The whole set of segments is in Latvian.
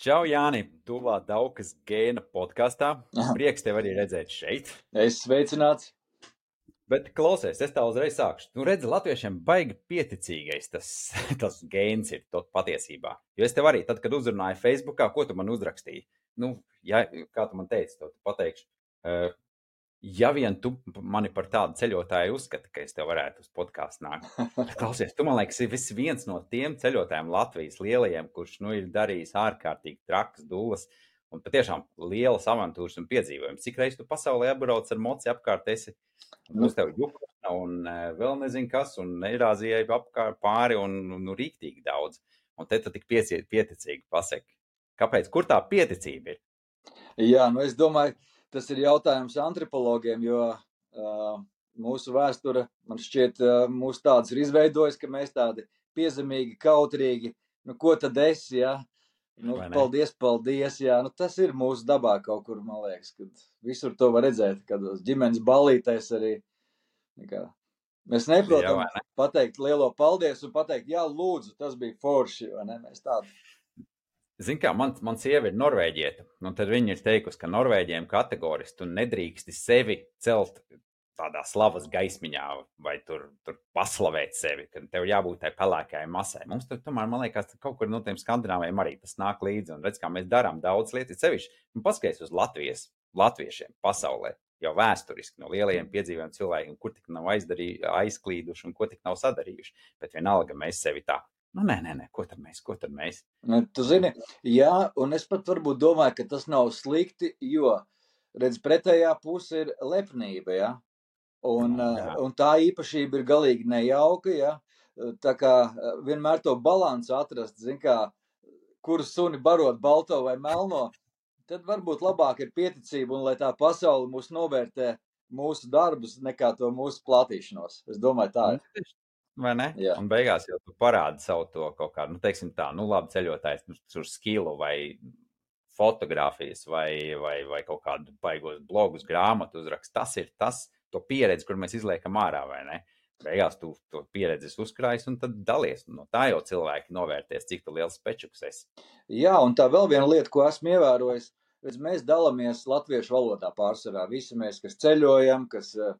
Čau, Jāni! Tuvā Daukas gēna podkāstā. Prieks tev arī redzēt šeit. Es sveicināts. Bet klausies, es tā uzreiz sākšu. Nu, redzi, latviešiem baigi pieticīgais tas, tas gēns ir to patiesībā. Jo es tev arī, tad, kad uzrunāju Facebookā, ko tu man uzrakstīji? Nu, ja, kā tu man teici, to tu pateikšu. Uh, ja vien tu mani par tādu ceļotāju uzskati, ka es tev varētu uz podkāstu nākt. Klausies, tu man liekas, vis viens no tiem ceļotājiem Latvijas lielajiem, kurš nu, ir darījis ārkārtīgi trakas dūles un patiešām lielas avantūras un piedzīvojumus. Cik reizes tu pasaulē apbrauc ar moci apkārt, esi uz tevi jukna un eh, vēl nezinu kas, un Eirāzijai apkārt pāri un nu, rīktīgi daudz. Un te tu tik pieticīgi pasaki. Kāpēc? Kur tā pieticība ir? Jā, nu es domāju, tas ir jautājums antropologiem, jo uh, mūsu vēsture, man šķiet, uh, mūs tāds ir izveidojis, ka mēs tādi piezemīgi, kautrīgi, nu ko tad esi, jā? Nu, paldies, paldies, jā, nu tas ir mūsu dabā kaut kur, man liekas, kad visur to var redzēt, kad uz ģimenes balītēs arī, nekā, mēs Jā, neprotam vai ne? pateikt lielo paldies un pateikt, jā, lūdzu, tas bija forši, vai ne, mēs tādu. Zini, kā man, man sieva ir norvēģieta, un viņa ir teikusi, ka norvēģiem kategoriski tu nedrīksti sevi celt tādā slavas gaismiņā, vai tur, tur paslavēt sevi, ka tev jābūt tai pelēkajai masai. Mums tur tomēr, man liekas, kaut kur no tiem skandināviem arī tas nāk līdzi, un redz, kā mēs darām daudz lietas, sevišķi, un paskaties uz Latvijas, latviešiem pasaulē, jau vēsturiski no lielajiem piedzīvojumiem cilvēkiem, kur tik nav aizdarī- aizklīduši un ko tik nav sadarījuši, bet vienalga mēs sevi tā. Nu, nē, nē, nē, ko tad mēs, ko tad mēs? Nu, Tu zini, jā, un es pat varbūt domāju, ka tas nav slikti, jo, redz, pretējā puse ir lepnība, jā. Un, Jā. eh, un tā īpašība ir galīgi nejauka, jā. Tā kā eh, vienmēr to balansu atrast, zin kā, kuru suni barot balto vai melno, tad varbūt labāk ir pieticība un lai tā pasaule mūs novērtē mūsu darbus nekā to mūsu platīšanos. Es domāju tā ir. Vai ne? Jā. Un beigās jau tu parādi savu to kaut kādu, nu, teiksim tā, nu, labi, ceļotājs, nu, tur skilu vai fotografijas vai, vai, vai kaut kādu baigos blogus, grāmatu uzrakst. Tas ir tas, to pieredzi, kur mēs izliekam ārā, vai ne? Beigās tu to pieredzi uzkrājas un tad dalies. No tā jau cilvēki novērties, cik tu liels pečuks esi. Jā, un tā vēl viena lieta, ko esmu ievērojis, redz, mēs dalāmies latviešu valodā pārsvarā. Visi mēs, kas ceļojam, kas uh,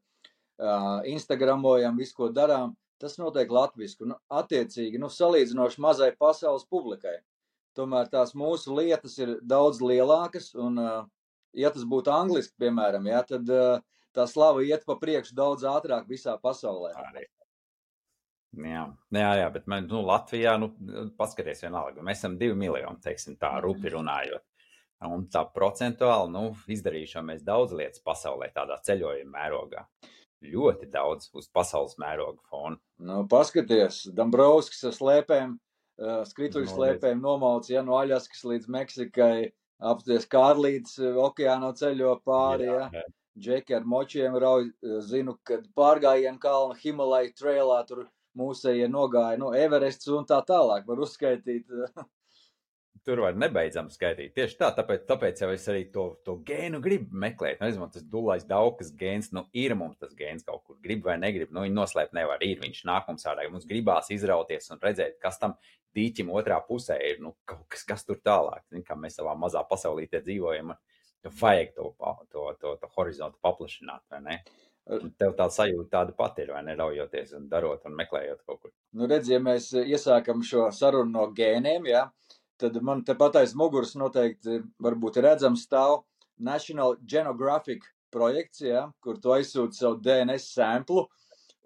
Instagramojam, visu, ko darām, tas notiek latviešu. Un, attiecīgi, nu, salīdzinoši mazai pasaules publikai. Tomēr tās mūsu lietas ir daudz lielākas, un, ja tas būtu angliski, piemēram, jā, tad tā slava iet pa priekšu daudz ātrāk visā pasaulē. Arī. Jā, jā, jā, bet man, nu, Latvijā, nu, paskaties vienalga, mēs esam divi miljoni, teiksim tā, rupi runājot. Un tā procentuāli, nu, izdarījušā mēs daudz lietas pasaulē tādā ceļojuma mērogā. Ļoti daudz uz pasaules mēroga fona. Nu, paskaties, Dombrovskis ar slēpēm, uh, skrituļu slēpēm nomauts, ja no Aļaskas līdz Meksikai, apsties Kārlīts uh, okeāno ceļo pāri, ja. jā. Džeki ar močiem rauj, uh, zinu, kad pārgājienu kalnu Himalaju trailā tur mūsējie nogāja, nu, Everests un tā tālāk var uzskaitīt. Tur var nebeidzami skaitīt. Tieši tā, tāpēc, tāpēc jau es arī to, to gēnu gribu meklēt. Nezinu, tas dūlais daudzs gēns, nu, ir mums tas gēns kaut kur, grib vai negrib. Nu, viņu noslēpt nevar. Ir viņš nāk mums ārā. Mums gribās izrauties un redzēt, kas tam dīķim otrā pusē ir. Nu, kaut kas, kas tur tālāk. Zin, kā mēs savā mazā pasaulītē dzīvojam. Vajag to, to, to, to horizontu paplašināt, vai ne? Tev tā sajūta tāda pati ir, vai ne? Raujoties un darot un meklējot kaut kur. Nu, redz, ja mēs iesākam šo sarunu no gēniem, ja, tad man tepat aiz muguras noteikti varbūt redzams stāv National Genographic projekts, ja, kur tu aizsūti savu DNS samplu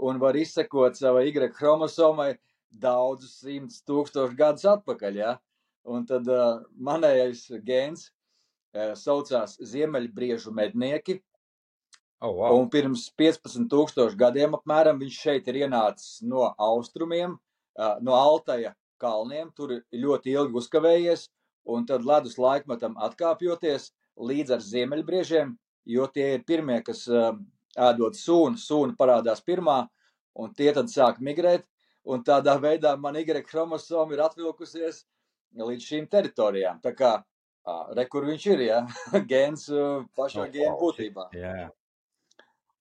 un var izsekot savai Y chromosomai daudzus simtus tūkstošus gadus atpakaļ. Ja. Un tad uh, manējais gēns uh, saucās Ziemeļbriežu mednieki, Oh, wow. Un pirms 15,000 gadiem apmēram viņš šeit ir ienācis no austrumiem, ā, no Altaja kalniem. Tur ļoti ilgi uzkavējies, un tad ledus laikmetam atkāpjoties līdz ar ziemeļbriežiem, jo tie ir pirmie, kas ā, ēdot sūnu, sūna parādās pirmā, un tie tad sāk migrēt. Un tādā veidā man Y chromosoma ir atvilkusies līdz šīm teritorijām. Tā kā re, kur viņš ir, ja? gēns ā, pašā Oh, gēna būtībā. Jā, jā.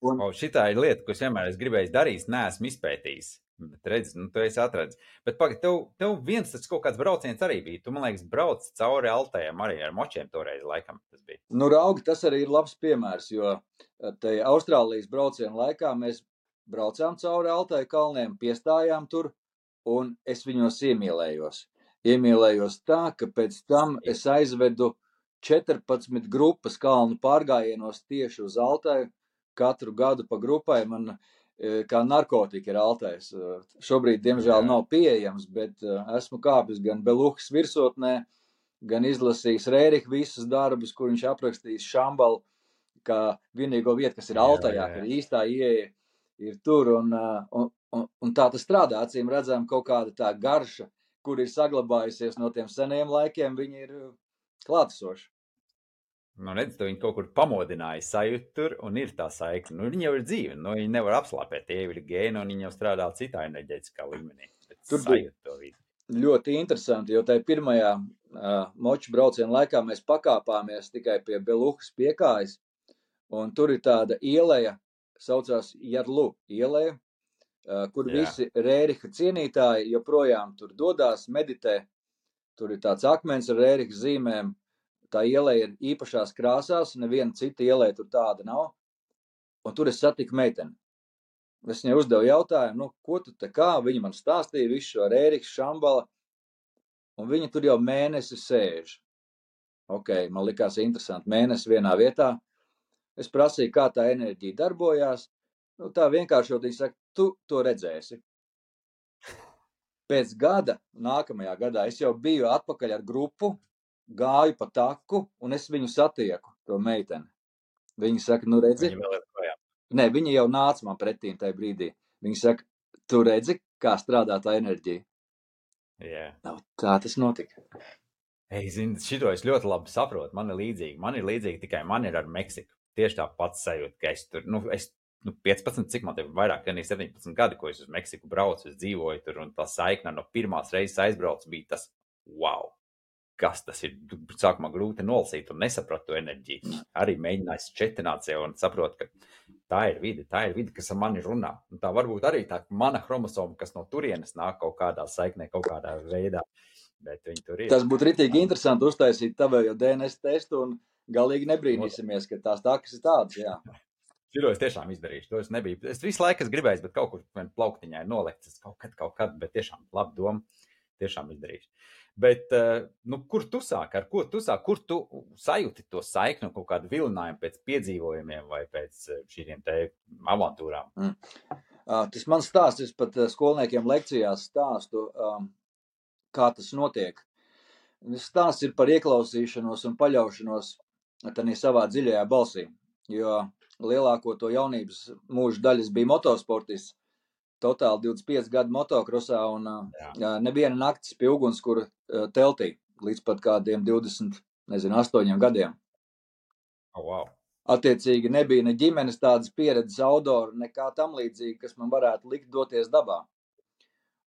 Un, O, šitā ir lieta, ko es vienmēr esmu gribējis darīt, neesmu izpētījis. Bet redz, nu, tu esi atradzis. Bet pagaidi, tev, tev viens tas kaut kāds brauciens arī bija. Tu, man liekas, brauc cauri Altējiem arī ar močiem toreiz, laikam tas bija. Nu, raugi, tas arī ir labs piemērs, jo eh, te Austrālijas brauciena laikā mēs braucām cauri Altēju kalniem, piestājām tur, un es viņos iemīlējos. Iemīlējos tā, ka pēc tam es aizvedu 14 grupas kalnu pārgājienos tieši uz Altēju. Katru gadu pa grupai man e, kā narkotika ir altais. E, Šobrīd, diemžēl, nav pieejams, bet e, esmu kāpis gan Beluhas virsotnē, gan izlasījis Rēriku visus darbus, kur viņš aprakstījis Šambalu, kā vienīgo vietu, kas ir Jā, Altajā, ir īstā ieeja ir tur, un, un, un, un tā tas strādā, acīm redzam, kaut kāda tā garša, kur ir saglabājusies no tiem seniem laikiem, viņi ir klātesoši. Nu, redz, tu viņu kaut kur pamodināji, sajūti tur, un ir tā saikne. Nu, viņi jau ir dzīvi, nu, viņi nevar apslāpēt, tie ir gēni, un viņi jau strādā citā enerģētiskā līmenī. Tur bija- to visu. Ļoti interesanti, jo tajā pirmajā uh, moču brauciena laikā mēs pakāpāmies tikai pie Beluhas piekājas, un tur ir tāda ieleja, saucās Jarlu ieleja, uh, kur Jā. visi Rēriha cienītāji joprojām tur dodās, meditē. Tur ir tāds akmens ar Rēriha zīmēm. Tā ieleja ir īpašās krāsās, neviena cita ieleja tur tāda nav. Un tur es satiku meiteni. Es viņai uzdevu jautājumu, nu, ko tu te kā? Viņa man stāstīja visu šo Rēriku šambala, un viņa tur jau mēnesi sēž. Ok, man likās interesanti. Mēnesis vienā vietā. Es prasīju, kā tā enerģija darbojās. Nu, tā vienkāršot viņa saka, tu to redzēsi. Pēc gada, nākamajā gadā, es jau biju atpakaļ ar grupu, gāju pa taku, un es viņu satieku, to meiteni. Viņa saka, nu redzi, projām. Nē, viņi jau nāca man pretī tajā brīdī. Viņi saka, tu redzi, kā strādā tā enerģija. Jā. Nav tā tas notika. Ei, zini, šito es ļoti labi saprotu. Man ir līdzīgi. Man ir līdzīgi tikai man ir ar Meksiku. Tieši tā pats sajūta, ka es tur, nu, es, nu 15, cik man te ir vairāk, gan 17 gadi, ko es uz Meksiku braucu, es dzīvoju tur, un tā saikne no pirmās reizes aizbraucu bija tas, wow! Kas tas ir? Sākumā grūti nolasīt, un nesapratu to enerģiju. Arī mēģināju šķetināt sev un saprotu, ka tā ir vide, tā ir vide, kas ar mani runā. Un tā varbūt arī tā mana chromosoma, kas no turienes nāk kaut kādā saiknē, kaut kādā veidā. Tas būtu rītīgi interesanti uztaisīt tavējo DNS testu un galīgi nebrīnīsimies, ka tās takas ir tādas. Jā. Šito es tiešām izdarīšu. To es nebiju. Es visu laiku esmu gribējis, bet kaut kur vien plauktiņā ir nolikts. Kaut kad, kaut kad, bet tiešām labi doma. Tiešām izdarīšu. Bet, eh, nu, kur tu sāki, ar ko tu sāki, kur tu sajūti to saikni, kaut kādu vilinājumu pēc piedzīvojumiem vai pēc eh, šīm te avantūrām? Uh, Tas mans stāsts, es pat uh, skolniekiem lekcijās stāstu, um, kā tas notiek. Stāsts ir par ieklausīšanos un paļaušanos tādā savā dziļajā balsī. Jo lielāko to jaunības mūža daļas bija motosportists. Totāli 25 gadu motokrosā un Jā. neviena naktis pie ugunskura teltī līdz pat kādiem 20, nezinu, 8 gadiem. Oh, wow. Attiecīgi, nebija ne ģimenes tādas pieredzes, autora, nekā tam līdzīga, kas man varētu likt doties dabā.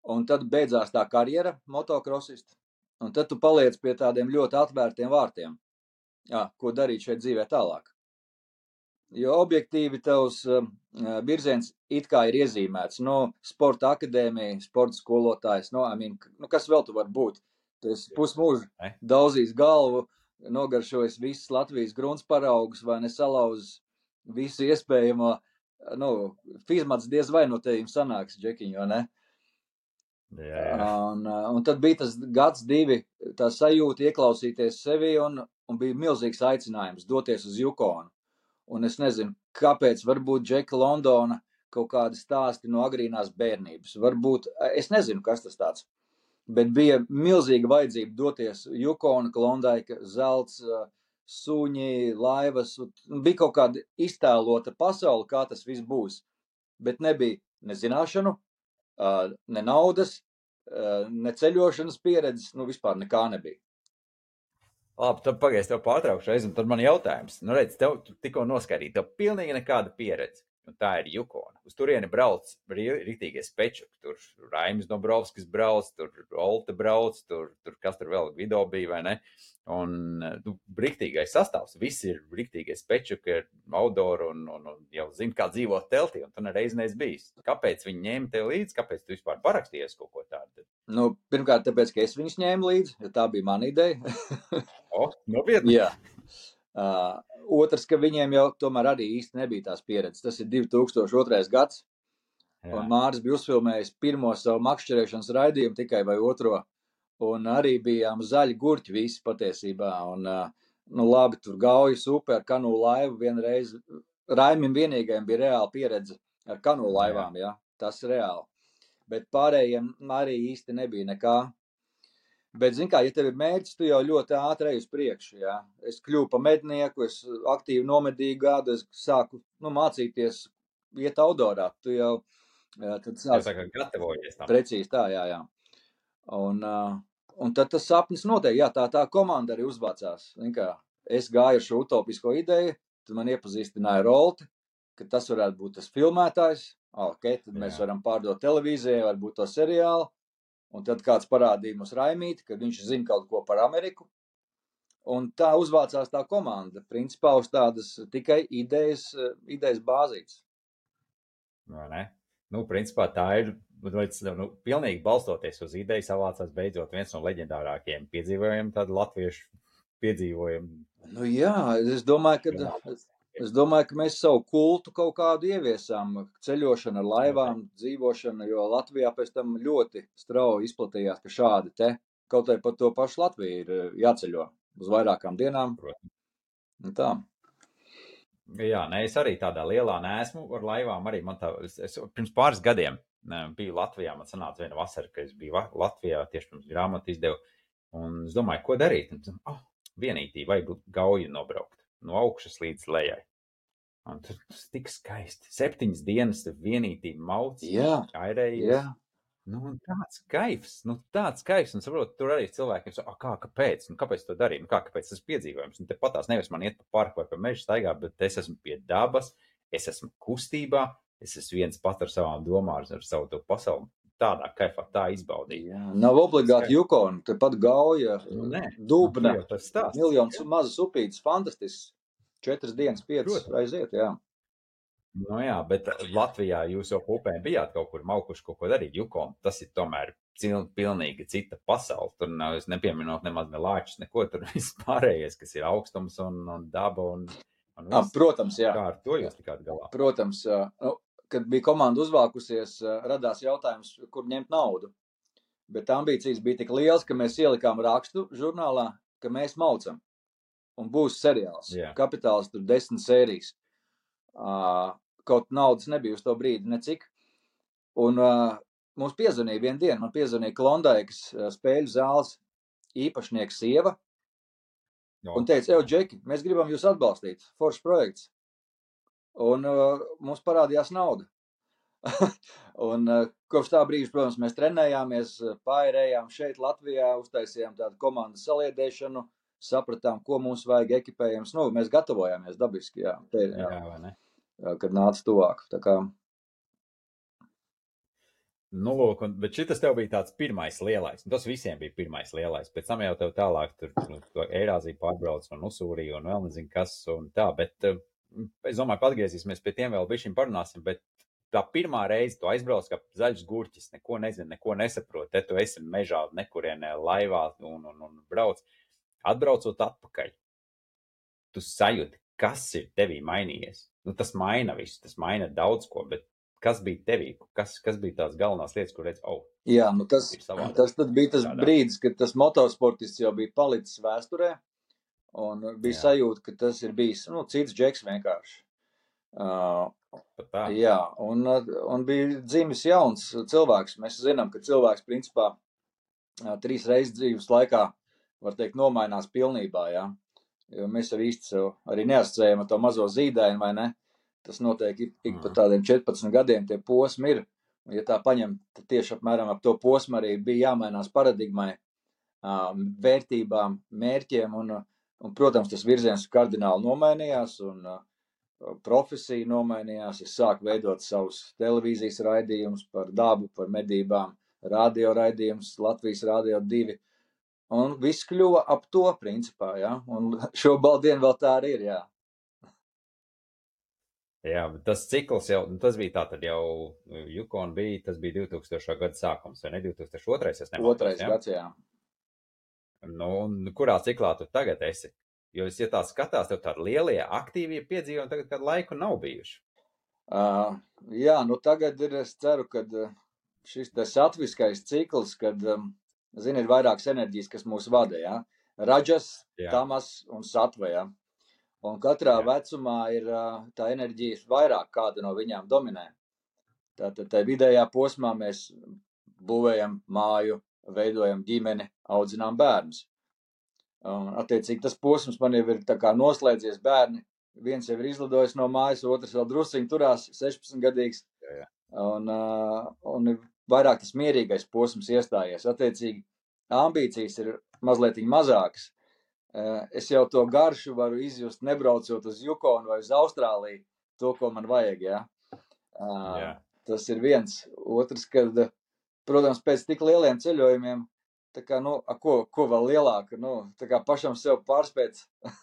Un tad beidzās tā karjera, motokrosista, un tad tu paliec pie tādiem ļoti atvērtiem vārtiem. Jā, ko darīt šeit dzīvē tālāk? Jo objektīvi tavs uh, virziens it kā ir iezīmēts. No sporta akadēmija, sporta skolotājs, no, I mean, nu, kas vēl tu vari būt? Tu esi pusmūžu Ne? daudzījis galvu, nogaršojis visas Latvijas grunts paraugus vai nesalauzis visu iespējamo. Nu, Fizmats diez vai no tevis sanāks, Džekiņ, vai ne? Jā, jā. Un, uh, un tad bija tas gads, divi, tā sajūta ieklausīties sevi, un, un bija milzīgs aicinājums doties uz Jukonu. Un es nezinu, kāpēc, varbūt Džeka Londona kaut kādi stāsti no agrīnās bērnības. Varbūt, es nezinu, kas tas tāds. Bet bija milzīga vajadzība doties Jukona, Klondaika, Zelts, uh, suņi, laivas. Bija kaut kāda iztēlota pasaule, kā tas viss būs. Bet nebija ne zināšanu, uh, ne naudas, uh, ne ceļošanas pieredzes, nu vispār nekā nebija. Labi, tad pagaidi, tev pārtraukšu reizi, un tad man jautājums. Nu, redz, tev tikko noskaidroji, tev pilnīgi nekāda pieredze. Un tā ir Jukona. Uz turieni brauc rītīgie spečuki. Tur Raimis Dombrovskis brauc, tur Olta brauc, tur, tur kas tur vēl video bija, vai ne? Un, nu, rītīgais sastāvs, visi ir rītīgie spečuki, ir outdoor un, un, un jau zina, kā dzīvot teltī, un tu nereiz neesi bijis. Kāpēc viņi ņēma tev līdzi, kāpēc tu vispār parakstījies kaut ko tādu? Nu, pirmkārt, tāpēc, ka es viņus ņēmu līdzi, jo tā bija mana ideja. o, nopietni? Jā. Uh, otrs, ka viņiem jau tomēr arī īsti nebija tās pieredzes. Tas ir 2002. gads. Jā. Un Mārcis bija uzfilmējis pirmo savu makšķerēšanas raidījumu tikai vai otro. Un arī bijām zaļi gurķi visi patiesībā. Un, nu labi, tur gaujas upe ar kanūlu laivu vienreiz. Raimim vienīgajam bija reāla pieredze ar kanūlu laivām, jā. jā, tas reāli. Bet pārējiem arī īsti nebija nekā. Bet, zināmā mērā, ja tev ir mērķis, tu jau ļoti ātri ej uz priekšu. Ja? Es kļuvu par mednieku, es aktīvi nomedīju gadu, es sāku nu, mācīties, iet outdoorā. Tu jau tad sāki. Tā kā gatavojies tam. Precīzi tā, jā, jā. Un, uh, un tad tas sapnis notiek, jā, tā, tā komanda arī uzvācās. Kā, es gāju ar šo utopisko ideju, tad man iepazīstināja Rolti, ka tas varētu būt tas filmētājs. Ok, tad mēs jā. varam pārdot televīzijai, varbūt to seriālu. Un tad kāds parādīja mums Raimīti, ka viņš zina kaut ko par Ameriku. Un tā uzvācās tā komanda, principā uz tādas tikai idejas, idejas bāzītes. Vai ne? Nu, principā tā ir, nu, pilnīgi balstoties uz ideju, savācās beidzot viens no leģendārākajiem piedzīvojumiem, tādu latviešu piedzīvojumu. Nu jā, es domāju, ka Es domāju, ka mēs savu kultu kaut kādu ieviesām, ceļošanu ar laivām, dzīvošanu, jo Latvijā pēc tam ļoti strauji izplatījās, ka šādi te kaut arī par to pašu Latviju ir eh, jāceļo uz vairākām dienām. Tā. Jā, nē, es arī tādā lielā nesmu ar laivām. Arī man tā, es, es pirms pāris gadiem biju Latvijā. Man sanāca viena vasara, ka es biju Latvijā tieši pirms grāmatu izdevu. Un es domāju, ko darīt. Un, oh, vienīgi vajag gauju nobraukt no augšas līdz lejai. Un tur tas tik skaisti. Septiņas dienas tur vienīgi mauts, airējies. Nu, tāds kaifs, nu, tāds kaifs, un saprot, tur arī cilvēkiem saka, kā, kāpēc, nu, kāpēc to darīt, nu, kā, kāpēc tas piedzīvojums, un te patās nevis man iet pa parku vai pa mežu staigā, bet es esmu pie dabas, es esmu kustībā, es esmu viens pats ar savām domām, ar savu to pasauli, tādā kaifā, tā izbaudīt. Jā, nav obligāti jukoni, tepat gauja, nu, dūbna, nu, tas stāsts. Miljons mazas upītes, fantastisks. Četras dienas, piecas aiziet, jā. Nu jā, bet Latvijā jūs jau upēm bijāt kaut kur maukuši kaut ko darīt. Jukom, tas ir tomēr pilnīgi cita pasaule. Tur nav, es nepieminot nemaz ne lāčus, neko tur viss pārējais, kas ir augstums un, un daba un, un viss. Protams, jā. Kā ar to jūs tikāt galā? Protams, nu, kad bija komanda uzvākusies, radās jautājums, kur ņemt naudu. Bet ambīcijas bija tik lielas, ka mēs ielikām rakstu žurnālā, ka mēs maucam. Un būs seriāls. Jā. Kapitāls tur desmit sērijas. Kaut naudas nebija uz to brīdi, necik. Un uh, mums piezvanīja vienu dienu, man piezvanīja Klondaikas spēļu zāles īpašnieks sieva. No. Un teica, ej, Džeki, mēs gribam jūs atbalstīt. Foršs projekts. Un uh, mums parādījās nauda. un uh, kopš tā brīža, protams, mēs trenējāmies, pārējām šeit, Latvijā, uztaisījām tādu komandas saliedēšanu, sapratām, ko mums vajag ekipējums. Nu, mēs gatavojāmies dabiski, jā, te, jā, jā, jā kad nāca tuvāk. Tā kā... Nu, lūk, un, bet šis tev bija tāds pirmais lielais. Tas visiem bija pirmais lielais. Pēc tam jau tev tālāk tur nu, Eirāzija pārbrauc un Usūrija un vēl nezinu kas un tā. Bet uh, es domāju, ka atgriezīsimies pie tiem vēl bišķiņ parunāsim. Bet tā pirmā reize tu aizbrauc kā zaļš gurķis, neko nezini, neko nesaproti. Te tu esi mežā, nekurienē laivā un, un, un brauc. Atbraucot atpakaļ, tu sajūti, kas ir tevī mainījies. Nu, tas maina visu, tas maina daudz ko, bet kas bija tevī, kas, kas bija tās galvenās lietas, kur redz, oh, Jā, nu tas, tas bija tas brīdis, kad tas motosportists jau bija palicis vēsturē, un bija Jā. sajūta, ka tas ir bijis nu, cits džeks vienkārši. Uh, jā, un, un bija dzimis jauns cilvēks. Mēs zinām, ka cilvēks principā trīs reizes dzīves laikā var teikt, nomainās pilnībā. Ja? Jo mēs jau īsti sev arī neasociējam ar to mazo zīdaini, vai ne? Tas notiek ik, ik pa mm. tādiem 14 gadiem, tie posmi ir. Un, ja tā paņem, tad tieši apmēram ap to posmu arī bija jāmainās paradigmai, vērtībām, mērķiem, un, un, protams, tas virziens kardināli nomainījās, un profesija nomainījās, es sāku veidot savus televīzijas raidījumus par dabu, par medībām, radio raidījumus, Latvijas radio divi. Un viss kļuva ap to principā, jā. Un šo baldienu vēl tā arī ir, jā. Jā, tas cikls jau, nu, tas bija tātad jau, Yukon bija, tas bija 2000. gada sākums, vai ne? 2002. es nemaldos, Otrais jā? gads, jā. Nu, un kurā ciklā tu tagad esi? Jo, es, ja tā skatās, tev tādi lielie, aktīvie piedzīvojumi tagad kādu laiku nav bijuši. Uh, jā, nu tagad ir, es ceru, ka šis te satviskais cikls, kad, um, zini, ir vairākas enerģijas, kas mūs vada, jā. Raģas, Jā. tamas un satva, jā. Un katrā Jā. vecumā ir uh, tā enerģija vairāk kāda no viņām dominē. Tātad tā vidējā posmā mēs būvējam māju, veidojam ģimeni, audzinām bērnus. Un, attiecīgi, tas posms man jau ir noslēdzies bērni. Viens jau ir izlidojis no mājas, otrs vēl drusciņi turās, 16 gadīgs. Jā, jā. Un, un ir vairāk tas mierīgais posms iestājies. Attiecīgi, ambīcijas ir mazliet mazākas. Es jau to garšu varu izjust, nebraucot uz Jukonu vai uz Austrāliju, to, ko man vajag. Ja? Uh, Jā. tas ir viens. Otrs, kad, protams, pēc tik lieliem ceļojumiem, tā kā, nu, a, ko, ko vēl lielāku, nu, tā kā pašam sev pārspēt.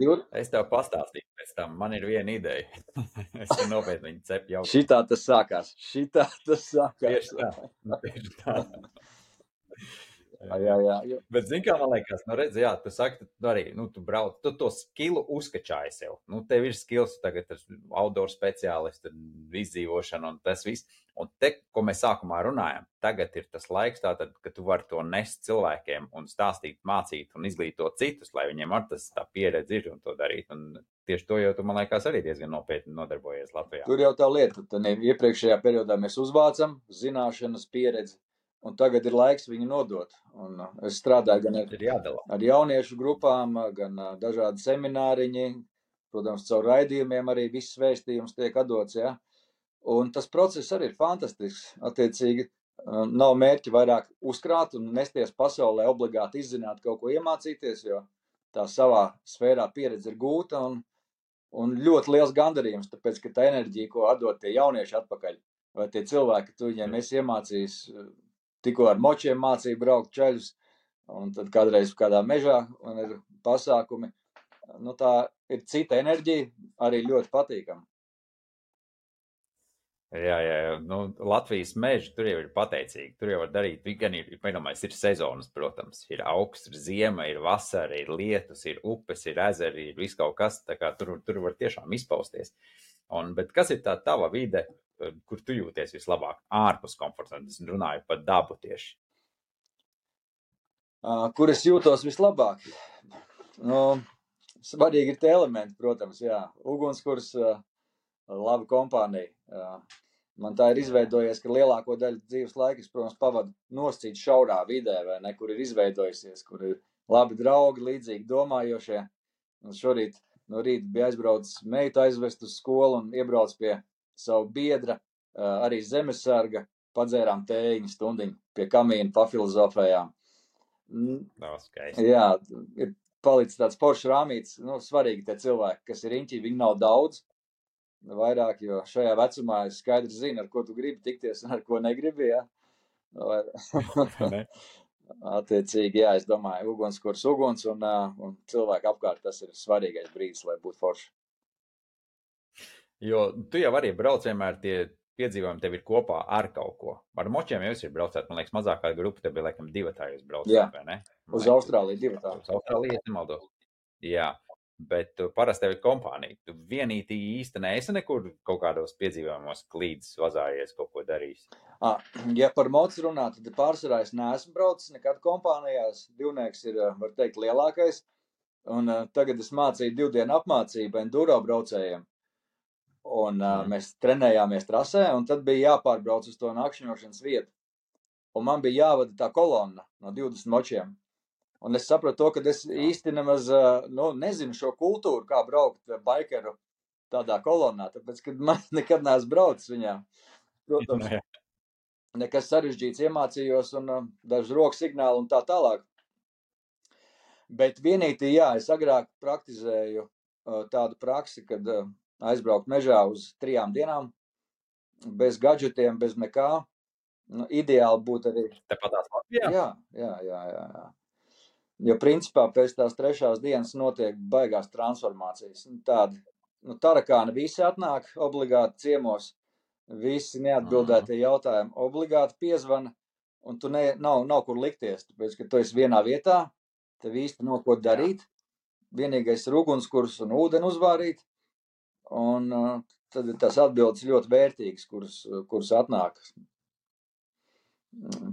Div... Es tev pastāstīju pēc tam, man ir viena ideja. es jau nopietni viņu cepu jau. Šitā tas sākās. Šitā tas sākās. Tieši tā. Nu, tieši tā. Jā, jā, jā. jo- Bet, zini, kā man liekas, nu, redz, jā, tu saki, tu arī, nu, tu brauc, tu to skilu uzkačāji sev. Nu, tev ir skills, tu tagad ir outdoor speciālists, tad izdzīvošana un tas viss. Un te, ko mēs sākumā runājam, tagad ir tas laiks, tātad, ka tu vari to nest cilvēkiem un stāstīt, mācīt un izglītot citus, lai viņiem ar tas tā pieredze ir un to darīt. Un tieši to jau tu, man liekas, arī diezgan nopietni nodarbojies Latvijā. Tur jau tā lieta, ka iepriekšējā periodā mēs uzvācam zināšanas, pieredzi, un tagad ir laiks viņu nodot. Un uh, es strādāju gan ar, ar jauniešu grupām, uh, gan uh, dažādi semināriņi, protams, caur raidījumiem arī viss vēstījums tiek atdots. Ja? Un tas process arī ir fantastisks. Attiecīgi, nav mērķi vairāk uzkrāt un nesties pasaulē, obligāti izzināt, kaut ko iemācīties, jo tā savā sfērā pieredze ir gūta. Un, un ļoti liels gandarījums, tāpēc, ka tā enerģija, ko atdod tie jaunieši atpakaļ, vai tie cilvēki, tu viņiem esi iemācījis, tikko ar močiem mācīja braukt ceļus, un tad kādreiz kādā mežā un ir pasākumi. Nu, tā ir cita enerģija, arī ļoti patīkama. Jā, jā, jā. Nu, Latvijas meža tur jau ir pateicīgi. Tur jau var darīt, gan ir, vienamais, ir sezonas, protams. Ir augsts, ir ziema, ir vasara, ir lietus, ir upes, ir ezeri, ir viss kaut kas. tā kā Tur, tur var tiešām izpausties. Un, bet kas ir tā tava vide, kur tu jūties vislabāk? Ārpus komforta. zona? Es runāju par dabu tieši. Uh, Kur es jūtos vislabāk? Nu, svarīgi ir tie elementi, protams, jā. Ugunskurs, uh, laba kompānija. Uh, Man tā ir izveidojies, ka lielāko daļu dzīves laika protams, pavadu noscīt šaurā vidē, vai ne, kur ir izveidojusies, kur ir labi draugi, līdzīgi domājošie. Un šorīt no rīta bija aizbraucis meitu aizvest uz skolu un iebrauc pie savu biedra, uh, arī zemesarga, padzērām tējiņu stundiņu pie kamīna, pafilozofējām. No, skaisti. Jā, ir palicis tāds foršs rāmīts. Nu, svarīgi tie cilvēki, kas ir riņķī, viņi nav daudz. Vairāk, jo šajā vecumā es skaidri zinu, ar ko tu gribi tikties un ar ko negribi. Jā. Vai- Ne? Attiecīgi, jā, es domāju, ugunskurs, uguns un, un cilvēki apkārt. Tas ir svarīgais brīdis, lai būtu forši. Jo tu jau arī brauc vienmēr tie piedzīvojumi tev ir kopā ar kaut ko. Ar močiem jau ir braucot, man liekas, mazākā grupa tev bija laikam divi tā jūs braucat, Jā. vai ne? Uz Vai- Austrāliju divi tā. Uz Austrāliju, ja nemaldos. Jā, bet tu parasti tev ir kompānija. Tu vienīgi īsti neesi nekur kaut kādos piedzīvojumos klīdis, vazājies, kaut ko darījis. Ja par mocu runā, tad pārsvarā es neesmu braucis nekad kompānijās. Divnieks ir, ā, var teikt, lielākais. Un uh, tagad es mācīju divu dienu apmācību enduro braucējiem. Un uh, mēs trenējāmies trasē, un tad bija jāpārbrauc uz to nakšņošanas vietu. Un man bija jāvada tā kolonna no 20 močiem. Un es sapratu, to, ka es īsti nemaz ā, nu, nezinu šo kultūru, kā braukt ā, bikeru tādā kolonnā. Tāpēc, kad man nekad neesmu braucis viņā, protams, nekas sarežģīts iemācījos un uh, dažs rokas signāli un tā tālāk. Bet vienīgi, jā, es agrāk praktizēju tādu praksi, kad aizbraukt mežā uz trijām dienām, bez gadgetiem, bez nekā. Nu, ideāli būtu arī. Tepat Latvijā? Jā, jā, jā. jā, jā. Jo principā pēc tās trešās dienas notiek baigās transformācijas. Nu, tādi, nu, tarakāni visi atnāk obligāti ciemos, visi neatbildētie jautājumi obligāti piezvana, un tu ne, nav, nav kur likties, tāpēc, ka tu esi vienā vietā, tev īsti nav ko darīt, vienīgais ir ugunskurs un ūdeni uzvārīt, un uh, tad tas atbildes ļoti vērtīgs, kuras, kuras atnāk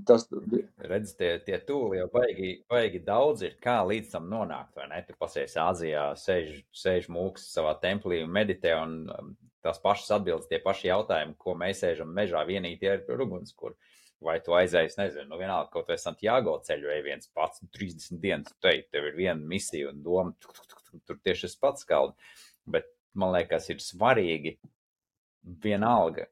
Tas redz, tie, tie tūli jau baigi, baigi daudz ir, kā līdz tam nonākt, vai ne? Tu pasies Āzijā, sēž, sēž mūks savā templī un meditē, un um, tās pašas atbildes, tie paši jautājumi, ko mēs sēžam mežā, vienīgi tie ir ugunskur. Vai tu aizējies, nezinu, nu vienalga, kaut vai Santiago ceļu ej viens pats, 30 dienas, tu ej, tev ir viena misija un doma, tuk, tuk, tuk, tuk, tur tieši tas pats kaldi. Bet man liekas, ir svarīgi vienalga,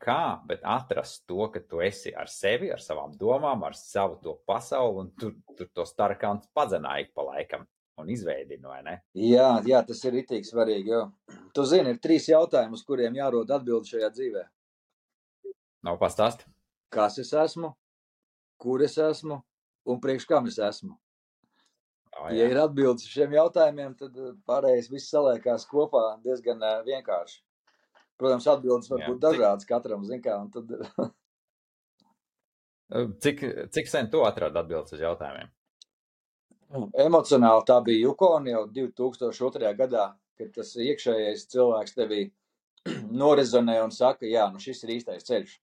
kā, bet atrast to, ka tu esi ar sevi, ar savām domām, ar savu to pasauli, un tu, tu to starkāns padzināji pa laikam ne? Jā, jā, tas ir itīgi svarīgi, jo tu zini, ir trīs jautājumi, uz kuriem jārod atbildi šajā dzīvē. Nav pastāst. Kas es esmu, kur es esmu un priekš kam es esmu? Oh, ja ir atbildes šiem jautājumiem, tad pārējais viss saliekās kopā diezgan vienkārši. Protams, atbildes var Jā, būt dažādas katram, zin kā, un tad... cik, cik sen tu atradi atbildes uz jautājumiem? Emocionāli tā bija Jukona jau 2002. gadā, kad tas iekšējais cilvēks tevī norezonē un saka, jā, nu šis ir īstais ceļš.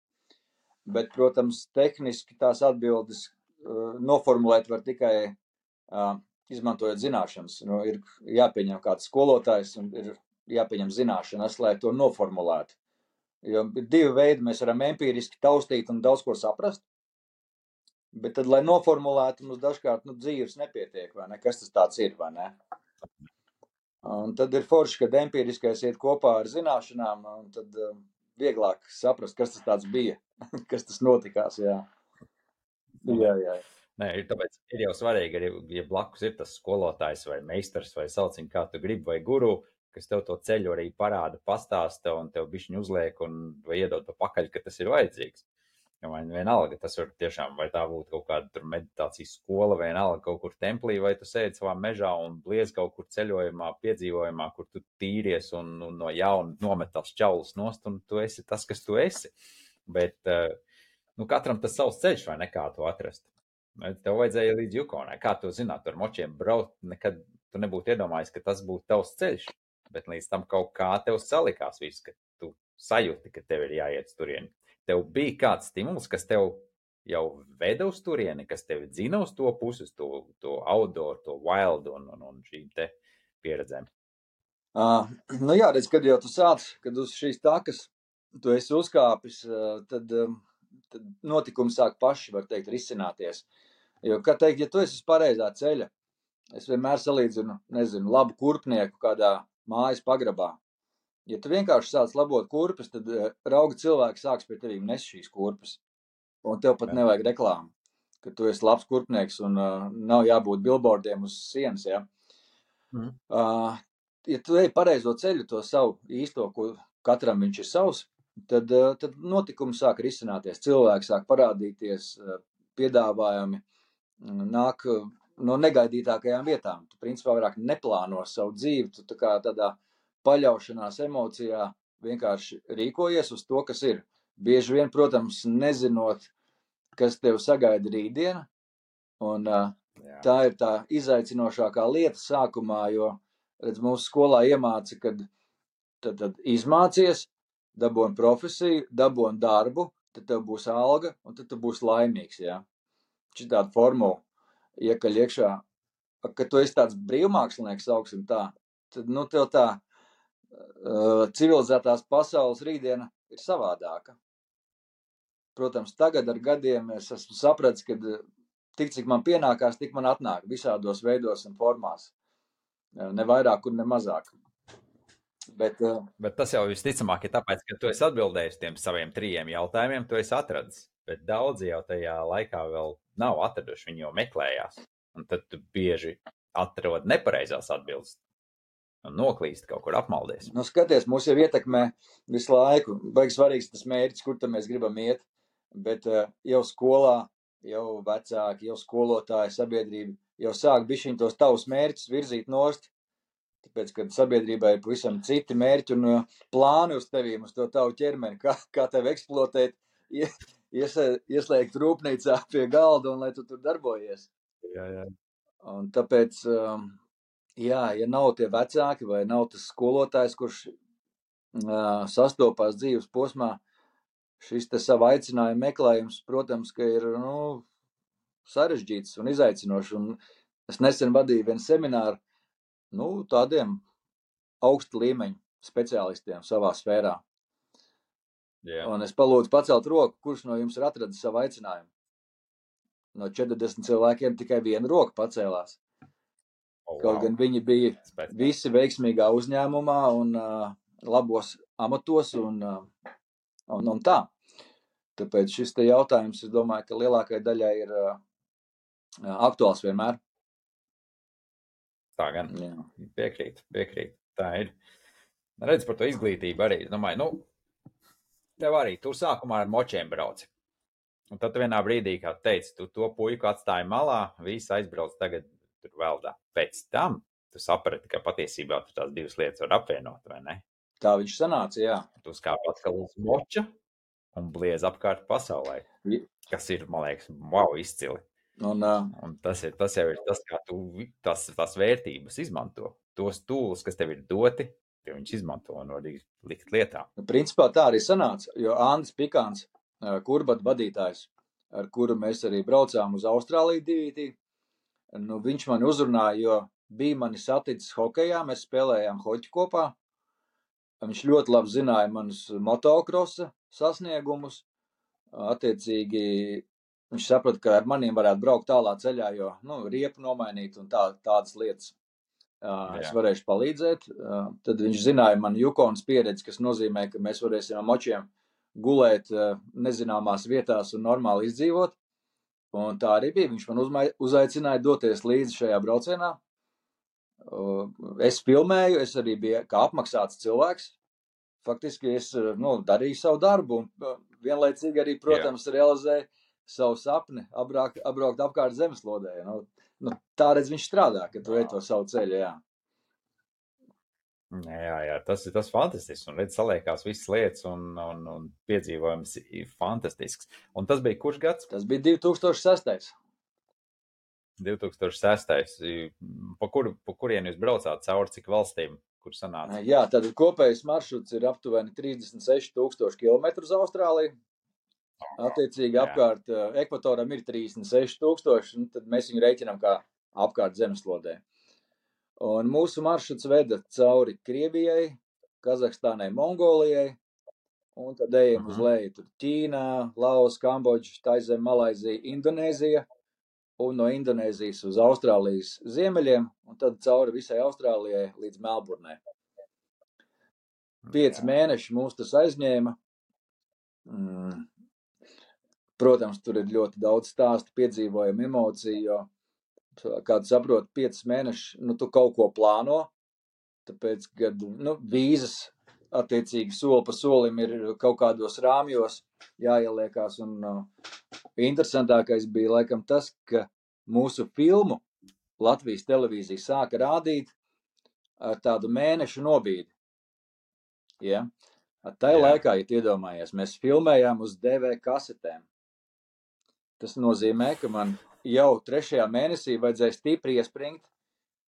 Bet, protams, tehniski tās atbildes uh, noformulēt var tikai uh, izmantojot zināšanas. Nu, ir jāpieņem kāds skolotājs un ir jāpieņem zināšanas, lai to noformulētu. Jo ir divi veidi, mēs varam empiriski taustīt un daudz ko saprast, bet tad, lai noformulētu, mums dažkārt nu, dzīves nepietiek, vai ne? Kas tas tāds ir, vai ne? Un tad ir forši, kad empiriskais iet kopā ar zināšanām, un tad um, vieglāk saprast, kas tas tāds bija, kas tas notikās, jā. Jā, jā. Nē, ir, tāpēc ir jau svarīgi, arī, ja blakus ir tas skolotājs vai meistars vai sauciņ, kā tu gribi, vai guru, kas tev to ceļu arī parāda, pastāsta un tev bišķiņu uzliek un iedod pa pakaļ, ka tas ir vajadzīgs. Vai vienalga, tas var tiešām, vai tā būtu kaut kāda meditācijas skola, vienalga kaut kur templī, vai tu sēdi savā mežā un bliez kaut kur ceļojumā, piedzīvojumā, kur tu tīries un, un no jauna nomet tās čaulus nost, un tu esi tas, kas tu esi. Bet, eh, nu, katram tas savs ceļš, vai nekā to atrast. Tev vajadzēja līdz Jukonai. Kā tu zināt, ar močiem braukt, nekad tu nebūtu iedomājies, ka tas būtu tavs ceļš bet līdz tam kaut kā tev salikās viss, ka tu sajūti, ka tev ir jāiet uz turieni. Tev bija kāds stimuls, kas tev jau veda uz turieni, kas tevi dzina uz to pusi, to, to outdoor, to wild un, un, un šīm te pieredzēm. Uh, nu jā, redz, kad jau tu sāc, kad uz šīs takas tu esi uzkāpis, uh, tad, um, tad notikumi sāk paši, var teikt, risināties. Jo, kā teikt, ja tu esi uz pareizā ceļa, es vienmēr salīdzinu, nezinu, labu kurpnieku kādā mājas pagrabā. Ja tu vienkārši sāc labot kurpes, tad uh, rauga cilvēki sāks pie tevis nes šīs kurpes. Un tev pat Jā. nevajag reklāmu, ka tu esi labs kurpnieks un uh, nav jābūt billboardiem uz sienas. Ja? Mm. Uh, ja tu ej pareizo ceļu, to savu īsto, ko katram viņš ir savs, tad, uh, tad notikumi sāk risināties, cilvēki sāk parādīties, uh, piedāvājumi nāk no negaidītākajām vietām. Tu principā vairāk neplāno savu dzīvi, tu tā kā tādā paļaušanās emocijā vienkārši rīkojies uz to, kas ir. Bieži vien, protams, nezinot, kas tev sagaida rītdiena, un uh, tā ir tā izaicinošākā lieta sākumā, jo, redz, mūsu skolā iemāca, kad tad, tad izmācies, dabūn profesiju, dabūn darbu, tad tev būs alga, un tad tu būsi laimīgs, jā. Šī tāda formula iekaļ iekšā, ka tu esi tāds brīvmākslinieks, augsim tā, tad, nu, tev tā uh, civilizētās pasaules rītdiena ir savādāka. Protams, tagad ar gadiem es esmu sapratis, ka tik cik man pienākās, tik man atnāk visādos veidos un formās. Ne vairāk un ne mazāk. Bet, uh, Bet tas jau visticamāk ir tāpēc, ka tu esi atbildējis tiem saviem trijiem jautājumiem, tu esi atradis. Bet daudzi jau tajā laikā vēl nav atraduši, viņi jau meklējās. Un tad tu bieži atrod nepareizās atbildes. un noklīst kaut kur apmaldies. Nu, skaties, mūs jau ietekmē visu laiku. Baigs svarīgs tas mērķis, kur tam mēs gribam iet. Bet uh, jau skolā, jau vecāki, jau skolotāji, sabiedrība jau sāk bišķiņ tos tavus mērķus virzīt nost. Tāpēc, kad sabiedrībai ir pavisam citi mērķi un uh, plāni uz tevīm, uz to tavu ķermeni, kā, kā tevi eksploatēt, ieslēgt rūpnīcā pie galda un lai tu tur darbojies. Jā, jā. Un tāpēc, um, jā, ja nav tie vecāki vai nav tas skolotājs, kurš uh, sastopās dzīves posmā, šis te savu aicinājumu meklējums, protams, ka ir, nu, sarežģīts un izaicinošs. Un es nesen vadīju vienu semināru, nu, tādiem augsta līmeņa speciālistiem savā sfērā. Jā. Un es palūdzu pacelt roku, kurš no jums ir atradis savu aicinājumu. No 40 cilvēkiem tikai viena roka pacēlās. Oh, Kaut wow. gan viņi bija Spēcīgi. visi veiksmīgā uzņēmumā un uh, labos amatos un, uh, un, un tā. Tāpēc šis te jautājums, es domāju, ka lielākajai daļai ir uh, aktuāls vienmēr. Tā gan Jā. piekrīt, piekrīt. Tā ir. Redz par to izglītību arī. Domāju, nu, tev arī tur sākumā ar močiem brauci. Un tad vienā brīdī, kā teici, tu to puiku atstāji malā, visi aizbrauc tagad tur veldā. Pēc tam tu saprati, ka patiesībā tu tās divas lietas var apvienot, vai ne? Tā viņš sanāca, jā. Tu skāp atkal uz moča un bliez apkārt pasaulē. Kas ir, man liekas, wow, izcili. Un, uh, Un tas, ir, tas jau ir tas, kā tu tas, tās vērtības izmanto. Tos tūlus, kas tev ir doti, tie viņš izmanto un var likt lietā. nu, principā tā arī sanāca, jo Andris Pikāns, uh, kurbat vadītājs, ar kuru mēs arī braucām uz Austrāliju divītī, nu, viņš mani uzrunāja, jo bija mani saticis hokejā, mēs spēlējām hoķi kopā. Viņš ļoti labi zināja manus motocrossa sasniegumus. Attiecīgi, viņš saprata, ka ar maniem varētu braukt tālā ceļā, jo nu, riepu nomainīt un tā, tādas lietas. Uh, es Jā. varēšu palīdzēt. Tad viņš zināja manu Jukonas pieredzi, kas nozīmē, ka mēs varēsim ar močiem gulēt nezināmās vietās un normāli izdzīvot. Un tā arī bija. Viņš man uzmai, uzaicināja doties līdzi šajā braucienā. Es filmēju, es arī biju kā apmaksāts cilvēks. Faktiski es nu, darīju savu darbu un vienlaicīgi arī, protams, realizēju savu sapni apbraukt, apbraukt apkārt zemeslodē. Nu, nu, tā redz viņš strādā, ka tu ej to savu ceļu. Jā. Jā, jā, tas ir tas fantastisks. Un redz, saliekās visas lietas, un, un, un piedzīvojums ir fantastisks. Un tas bija kurš gads? Tas bija 2006. 2006. Pa, kur, pa kurien jūs braucāt cauri, cik valstīm, kur sanāca? Jā, tad kopējais maršruts ir aptuveni 36,000 km uz Austrāliju. Attiecīgi, apkārt uh, ekvatoram ir 36,000, un tad mēs viņu rēķinām kā apkārt zemeslodē. Un mūsu maršruts veda cauri Krievijai, Kazahstānai, Mongolijai, un tad ejam uz Mhm. leju. Tur Ķīnā, Laos, Kambodža, Taizem, Malaizija, Indonēzija, un no Indonēzijas uz Austrālijas ziemeļiem, un tad cauri visai Austrālijai līdz Melburnai. Pieci mēneši mums tas aizņēma. Mm. Protams, tur ir ļoti daudz stāstu, piedzīvojumu, emociju, jo, kā tu saproti, piecus mēnešus nu, tu kaut ko plāno. Tāpēc, kad nu, vīzas attiecīgi soli pa solim ir kaut kādos rāmjos jāieliekās. Un, uh, interesantākais bija laikam tas, ka mūsu filmu Latvijas televīzija sāka rādīt ar tādu mēnešu nobīdi. Ja? Tā Jā. laikā, ja iedomājies, mēs filmējām uz DV kasetēm. Tas nozīmē, ka man jau trešajā mēnesī vajadzēja stipri iespringt,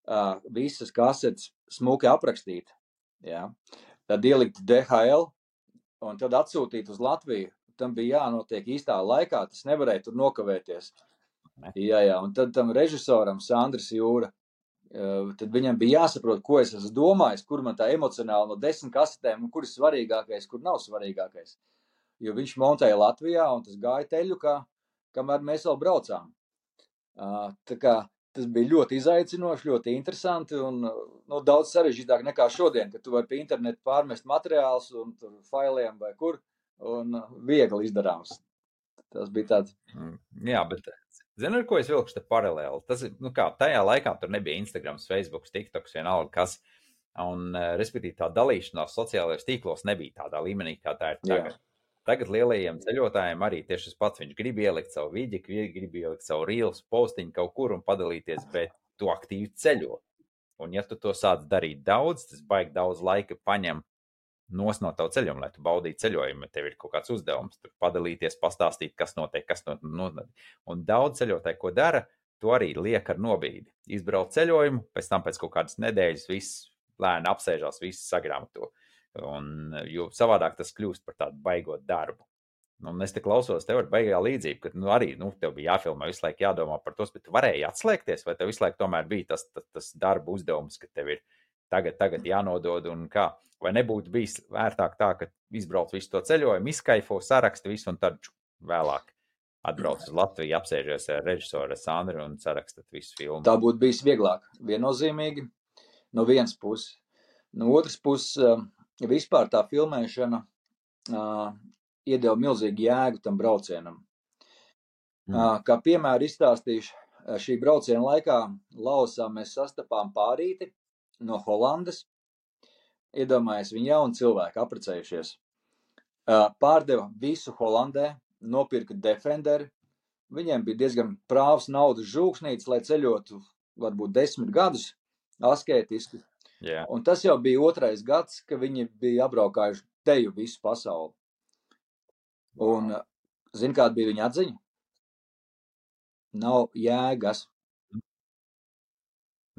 uh, visas kasetes smuki aprakstīt. Ja? Tad ielikt DHL un tad atsūtīt uz Latviju. Tam bija jānotiek īstā laikā, tas nevarēja tur nokavēties. Ne. Jā, jā, un tad tam režisoram, Sandrs Jūra, tad viņam bija jāsaprot, ko es esmu domājis, kur man tā emocionāli no desmit kasetēm, kur ir svarīgākais, kur nav svarīgākais. Jo viņš montēja Latvijā, un tas gāja teļu, kā, kamēr mēs vēl braucām. Tā kā tas bija ļoti izaicinoši, ļoti interesanti un nu, daudz sarežģītāk nekā šodien, kad tu vari pie interneta pārmest materiālus un tur failiem vai kur, un viegli izdarāms. Tas bija tāds. Mm, Jā, bet zini, ar ko es vilkšu te paralēli? Tas ir, nu kā, tajā laikā tur nebija Instagram, Facebook, TikToks, vienalga kas. Un, respektīvi, tā dalīšanās sociālajos tīklos nebija tādā līmenī, kā tā ir tagad. Jā. Tagad lielajiem ceļotājiem arī tieši tas pats. Viņš grib ielikt savu vidi, grib ielikt savu rīlu, postiņu kaut kur un padalīties, bet tu aktīvi ceļo. Un, ja tu to sāc darīt daudz, tas baigi daudz laika paņem nos no tava ceļojuma, lai tu baudītu ceļojumu. Tev ir kaut kāds uzdevums, tur padalīties, pastāstīt, kas notiek, kas notiek. No, un daudz ceļotāju, ko dara, to arī liek ar nobīdi. Izbrauc ceļojumu, pēc tam pēc kaut kādas nedēļas viss lēni apsēžās, viss sagrāmato. Un, jo savādāk tas kļūst par tādu baigot darbu. Nu, un es te klausos, tev ir baigā līdzība, ka nu, arī nu, tev bija jāfilmē, visu laiku jādomā par to, bet tu varēji atslēgties, vai tev visu laiku tomēr bija tas, tas, tas darba uzdevums, ka tev ir tagad, tagad jānodod un kā. Vai nebūtu bijis vērtāk tā, ka izbrauc visu to ceļojumu, izkaifo, saraksta visu un tad vēlāk atbrauc uz Latviju, apsēžos ar režisoru Sandru un sarakstat visu filmu. Tā būtu bijis vieglāk, viennozīmīgi, no vienas puses. No otras puses, vispār tā filmēšana uh, iedeva milzīgu jēgu tam braucienam. Mm. Uh, kā piemēru izstāstīšu, šī brauciena laikā Lausā mēs sastapām pārīti no Holandas. Iedomājies, viņi jauni cilvēki, apprecējušies. Uh, pārdeva visu Holandē, nopirka Defenderi. Viņiem bija diezgan prāvs naudas žūksnīts, lai ceļotu varbūt desmit gadus asketiski. Yeah. Un tas jau bija otrais gads, kad viņi bija apbraukājuši teju visu pasauli. Un zini, kāda bija viņa atziņa? Nav jēgas.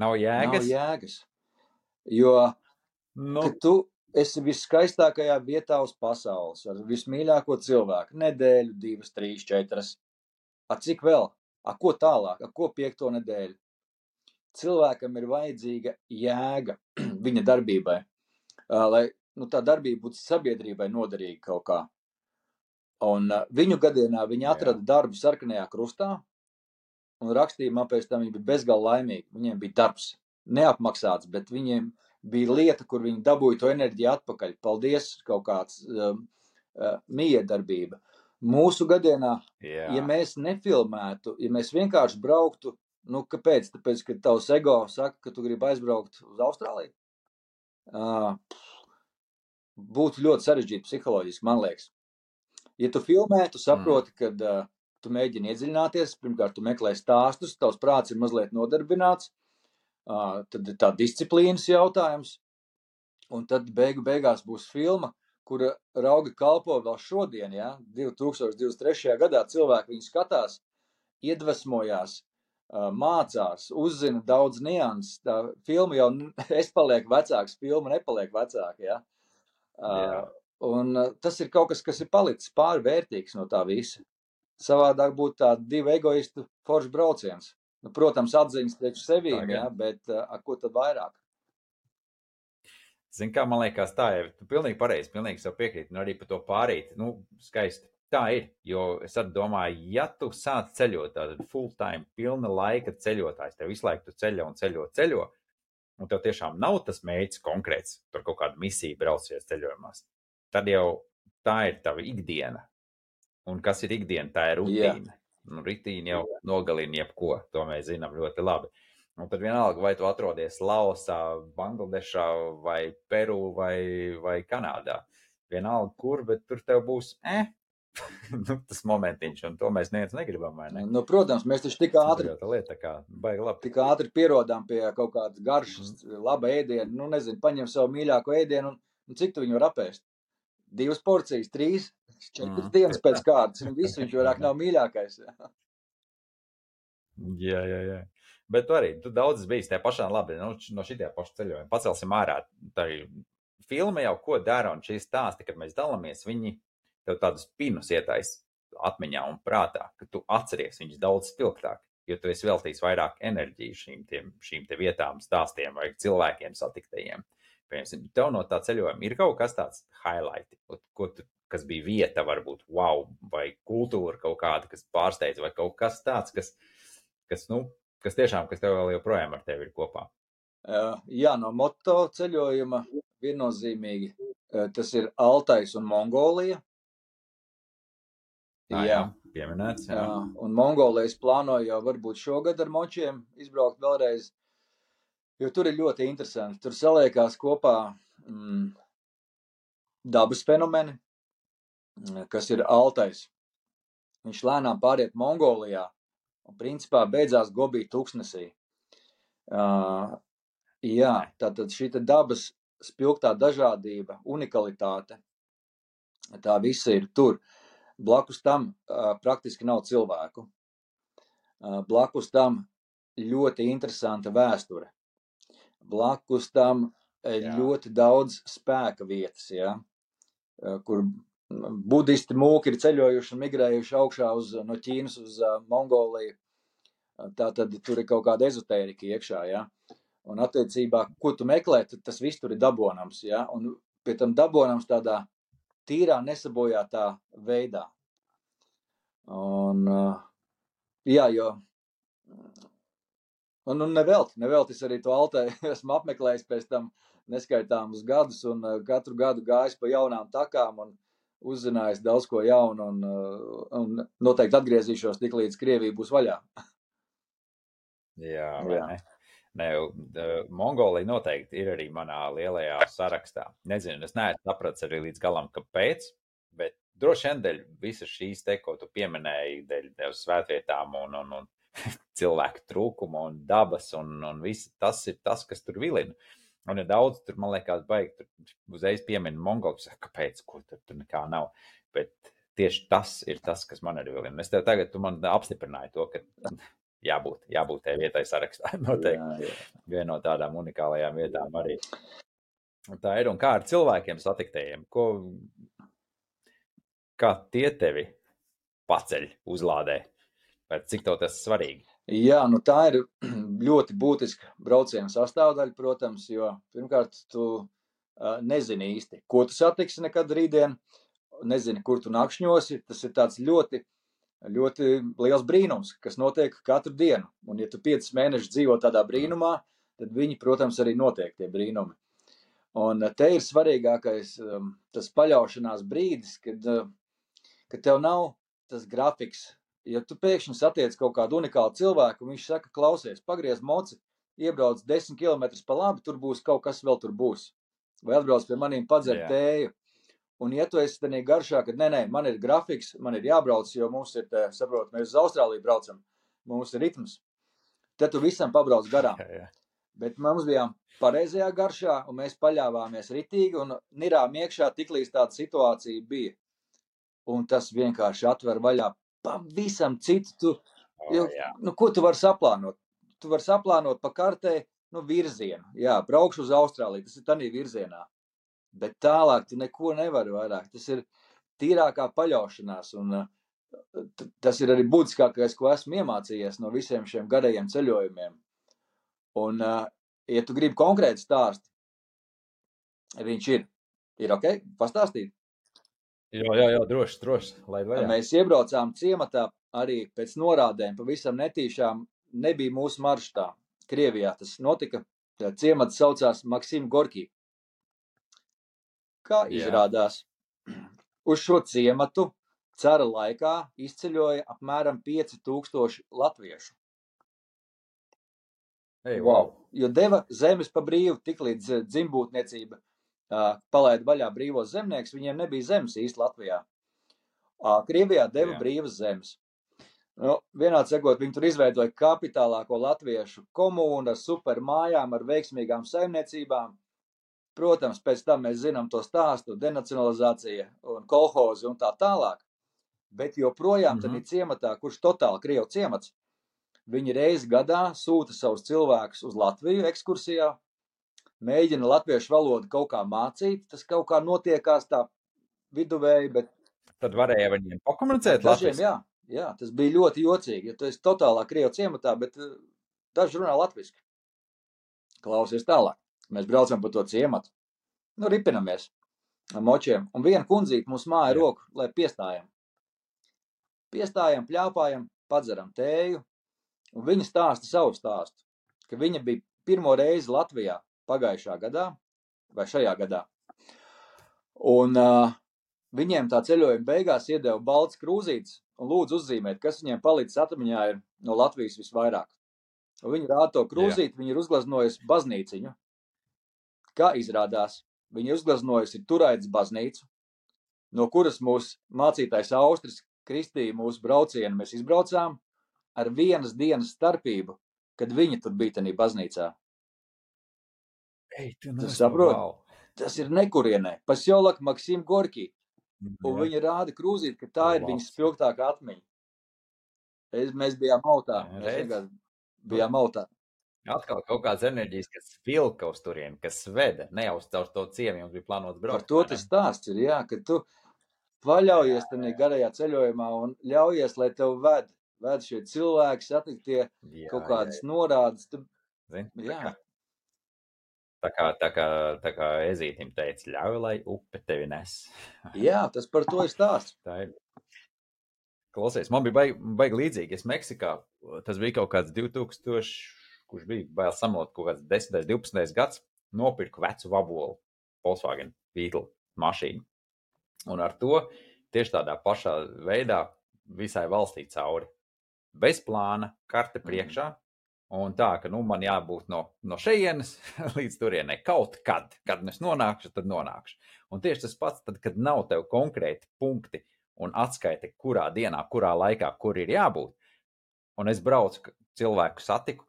Nav jēgas. Nav jēgas. Jo Nu, tu esi viskaistākajā vietā uz pasaules, ar vismīļāko cilvēku. Nedēļu, divas, trīs, četras. A cik vēl? A ko tālāk? A ko piekto nedēļu? Cilvēkam ir vajadzīga jēga viņa darbībai, lai nu, tā darbība būtu sabiedrībai noderīga kaut kā. Un ā, viņu gadienā viņi Jā. atrada darbu sarkanajā krustā un rakstīja man pēc tam, viņi bija bezgalīgi laimīgi. Viņiem bija darbs, neapmaksāts, bet viņiem bija lieta, kur viņi dabūja to enerģiju atpakaļ. Paldies, kaut kāds um, uh, miedarbība. Mūsu gadienā, jā. ja mēs nefilmētu, ja mēs vienkārši brauktu, nu, kāpēc? Tāpēc, ka tavs ego saka, ka tu gribi aizbraukt uz Austrāliju. Uh, būtu ļoti sarežģīti psiholoģiski, man liekas. Ja tu filmē, tu saproti, ka uh, tu mēģini iedziļināties, pirmkārt, tu meklē stāstus, tavs prāts ir mazliet nodarbināts, uh, tad ir tā disciplīnas jautājums, un tad beigu beigās būs filma, kura raugi kalpo vēl šodien, ja, 2023. gadā cilvēki viņu skatās, iedvesmojās, mācās, uzzina daudz nianses. Tā filma jau, es palieku vecāks, filma nepaliek vecāka, ja. Jā. Un tas ir kaut kas, kas ir palicis pārvērtīgs no tā visa. Savādāk būtu tā divu egoistu foršs brauciens. Nu, protams, atziņas priekš sevīm, ja, bet a, ko tad vairāk? Zini, kā man liekas, tā ir. Tu pilnīgi pareizi, pilnīgi sev piekrīti. Un arī par to pārīt. Nu, skaisti. Tā ir. Jo es domāju, ja tu sāc ceļot, tad full-time, pilna laika ceļotājs, tev visu laiku ceļo un ceļo, ceļo, un tev tiešām nav tas mērķis konkrēts, tur kaut kāda misija braucies ceļojumos, tad jau tā ir tava ikdiena. Un kas ir ikdiena? Tā ir rutīna. Nu, rutīna jau nogalina jebko, to mēs zinām ļoti labi. Un tad vienalga, vai tu atrodies Laosā, Bangladešā, vai Peru, vai, vai Kanādā. Vienalga, kur, bet tur tev būs eh, nu, tas momentiņš, un to mēs neviens negribam. Ne? Nu, protams, mēs taču tik ātri lieta, kā tik ātri pierodam pie kaut kādas garšas, laba ēdiena. Nu, nezinu, paņem savu mīļāko ēdienu, un, un cik tu viņu var apēst? Divas porcijas, trīs, četras Mm. dienas pēc kārtas, un viss viņš vairāk nav mīļākais. Jā, jā, jā. Bet tu arī tu daudz bijis tajā pašā, labi, nu, no šitā paša ceļojuma. Pacelsim ārā. Tā filma jau, ko dara, un šīs stāsti, kad mēs dalāmies, viņi tev tādus pinus ietais atmiņā un prātā, ka tu atceries viņus daudz spilgtāk, jo tu esi veltījis vairāk enerģiju šīm, tiem, šīm te vietām, stāstiem vai cilvēkiem satiktajiem. Piemēram, tev no tā ceļojuma ir kaut kas tāds highlight, ko tu, kas bija vieta, varbūt wow, vai kultūra kaut kāda, kas pārsteidz, vai kaut kas tāds, kas, kas, nu, kas tiešām, kas tev vēl joprojām ar tevi ir kopā. Uh, Jā, no moto ceļojuma viennozīmīgi uh, tas ir Altais un Mongolija. Tā jā, pieminēts. Jā. Jā, un Mongolijas plānoju jau varbūt šogad ar močiem izbraukt vēlreiz. Jo tur ir ļoti interesanti. Tur saliekās kopā mm, dabas fenomeni, kas ir altais. Viņš lēnām pāriet Mongolijā un principā beidzās Gobī tūkstnesī. Uh, jā, tātad šī dabas spilgtā dažādība, unikalitāte, tā visa ir tur. Blakus tam praktiski nav cilvēku. Blakus tam ļoti interesanta vēsture. Blakus tam Jā. ļoti daudz spēka vietas, ja, kur budisti mūki ir ceļojuši un migrējuši augšā uz, no Ķīnas uz Mongoliju. Tā tad tur ir kaut kāda ezotērika iekšā, ja. Un attiecībā, ko tu meklē, tas viss tur ir dabonams, ja. Un pie tam dabonams tādā tīrā, nesabojātā veidā. Un, jā, jo un, un nevelti, nevelti es arī to altē esmu apmeklējis pēc tam neskaitāmus gadus un katru gadu gājis pa jaunām takām un uzzinājis daudz ko jaunu un, un noteikti atgriezīšos tik līdz Krievija būs vaļā. Jā, jā. Ne? Mongolija noteikti ir arī manā lielajā sarakstā. Nezinu, es neesmu sapratis arī līdz galam, kāpēc, bet droši vien dēļ visas šīs te, ko tu pieminēji, dēļ, dēļ svētvietām un, un, un cilvēku trūkuma un dabas un, un viss tas ir tas, kas tur vilina. Un ir daudz, tur man liekas, baigi, tur uzreiz piemina Mongolus, kāpēc, ko tur, tur nekā nav. Bet tieši tas ir tas, kas man arī vilina. Es tev tagad, tu man apstiprināji to, ka jābūt, jābūt tai vietai sarakstā. Noteikti jā, jā. viena no tādām unikālajām vietām arī. Un tā ir un kā ar cilvēkiem satiktējiem, ko, kā tie tevi paceļ, uzlādē, vai cik tev tas svarīgi? Jā, nu tā ir ļoti būtiska brauciena sastāvdaļa, protams, jo pirmkārt, tu uh, nezini īsti, ko tu satiksi nekad rītdien, nezini, kur tu nakšņosi. Tas ir tāds ļoti ļoti liels brīnums, kas notiek katru dienu. Un, ja tu piecus mēnešus dzīvo tādā brīnumā, tad viņi, protams, arī notiek tie brīnumi. Un te ir svarīgākais um, tas paļaušanās brīdis, kad, uh, kad tev nav tas grafiks. Ja tu pēkšņi satiec kaut kādu unikālu cilvēku, un viņš saka, klausies, pagriez moci, iebrauc desmit km pa labi, tur būs kaut kas vēl tur būs. Vai atbrauc pie maniem padzert yeah. tēju, Un, ja tu esi tādā garšā, ka nē, nē, man ir grafiks, man ir jābrauc, jo mums ir, saprot, mēs uz Austrāliju braucam, mums ir ritms, tad tu visam pabrauc garām. Jā, jā. Bet mums bijām pareizajā garšā, un mēs paļāvāmies ritīgi un nirām iekšā tik līdz tāda situācija bija. Un tas vienkārši atver vaļā pavisam citu. Tu, oh, jo, jā. nu, ko tu vari saplānot? Tu vari saplānot pa kartē nu, virzienu. Jā, braukšu uz Austrāliju, tas ir tādā virzienā bet tālāk tu neko nevari vairāk. Tas ir tīrākā paļaušanās. Un, uh, tas ir arī būtiskākais, ko esmu iemācījies no visiem šiem garajiem ceļojumiem. Un, uh, ja tu gribi konkrēti stāstu, viņš ir. Ir ok, pastāstīt. Jā, jā, jā droši, droši. Mēs iebraucām ciematā arī pēc norādēm, pavisam netīšām. Nebija mūsu maršrutā. Krievijā tas notika. Ciemats saucās Maksim Gorkī. Kā izrādās, uz šo ciematu cara laikā izceļoja apmēram 5000 latviešu. Hey, wow. Jo deva zemes pa brīvu, tik līdz eh, dzimbūtniecība uh, palaida vaļā brīvos zemnieks, viņiem nebija zemes īsti Latvijā. Uh, Krievijā deva Jā. brīvas zemes. Nu, vienādi sakot, viņi tur izveidoja kapitālāko latviešu komūnu ar super mājām, ar veiksmīgām saimniecībām, Protams, pēc tam mēs zinām to stāstu, denacionalizācija un kolhozi un tā tālāk. Bet joprojām mm -hmm. tādā ciematā, kurš totāli krievu ciemats, viņi reizi gadā sūta savus cilvēkus uz Latviju ekskursijā, mēģina latviešu valodu kaut kā mācīt. Tas kaut kā notiekās tā viduvēji, bet. Tad varēja viņiem pakomunicēt dažiem, jā, jā, tas bija ļoti jocīgi. Ja tu esi totālā krievu ciematā, bet eh, daži runā latviski. Klausies tālāk. Mēs braucam pa to ciematu, nu, ripinamies ar močiem, un viena kundzīte mums māja roku, lai piestājam. Piestājam, pļāpājam, padzeram tēju, un viņa stāsta savu stāstu, ka viņa bija pirmo reizi Latvijā pagājušā gadā, vai šajā gadā. Un uh, viņiem tā ceļojuma beigās iedeva balts krūzītes un lūdzu uzzīmēt, kas viņiem palicis atmiņā ir no Latvijas visvairāk. Viņi rāda to krūzīti, viņi ir uzgleznojusi baznīciņu. Kā izrādās, viņi ir uzgleznojusi turaidas baznīcu, no kuras mūsu mācītājs Austris kristīja mūsu braucienu. Mēs izbraucām ar vienas dienas starpību, kad viņi tur bija tajā baznīcā. Ei, tu saproti? wow. Tas ir nekurienē, Pasjolak Maksim Gorki. Un Jā. viņa rāda krūzīti, ka tā ir Labs. viņas spilgtākā atmiņa. Es, mēs bijām autā. Jā, Mēs bijām autā. Atkal kaut kādas enerģijas, kas vilka uz turieni, kas veda, ne jau uz to ciemu, jums bija plānots Par braukt. to vai ne? tas stāsts ir, jā, ka tu paļaujies tajā garajā ceļojumā un ļaujies, lai tev ved, ved šie cilvēki, satiktie Jā, kaut jā, kādas norādes. Tu, Zini, tā jā, kā- Tā kā, tā kā, tā kā ezītim teica, ļauj, lai upe tevi nes. jā, tas par to ir stāsts. Tā ir. Klausies, man bija baigi, baigi līdzīgi. Es Meksikā, tas bija kaut kāds 2000, kurš bija bail samot, kaut kāds 10, 12 gads, nopirku vecu vabolu Volkswagen Beetle mašīnu. Un ar to tieši tādā pašā veidā visai valstī cauri. Bez plāna, karte Mhm. priekšā. Un tā, ka nu, man jābūt no, no šejienes līdz turienei kaut kad, kad es nonākšu, tad nonākšu. Un tieši tas pats, tad, kad nav tev konkrēti punkti un atskaiti, kurā dienā, kurā laikā, kur ir jābūt. Un es braucu, cilvēku satiku.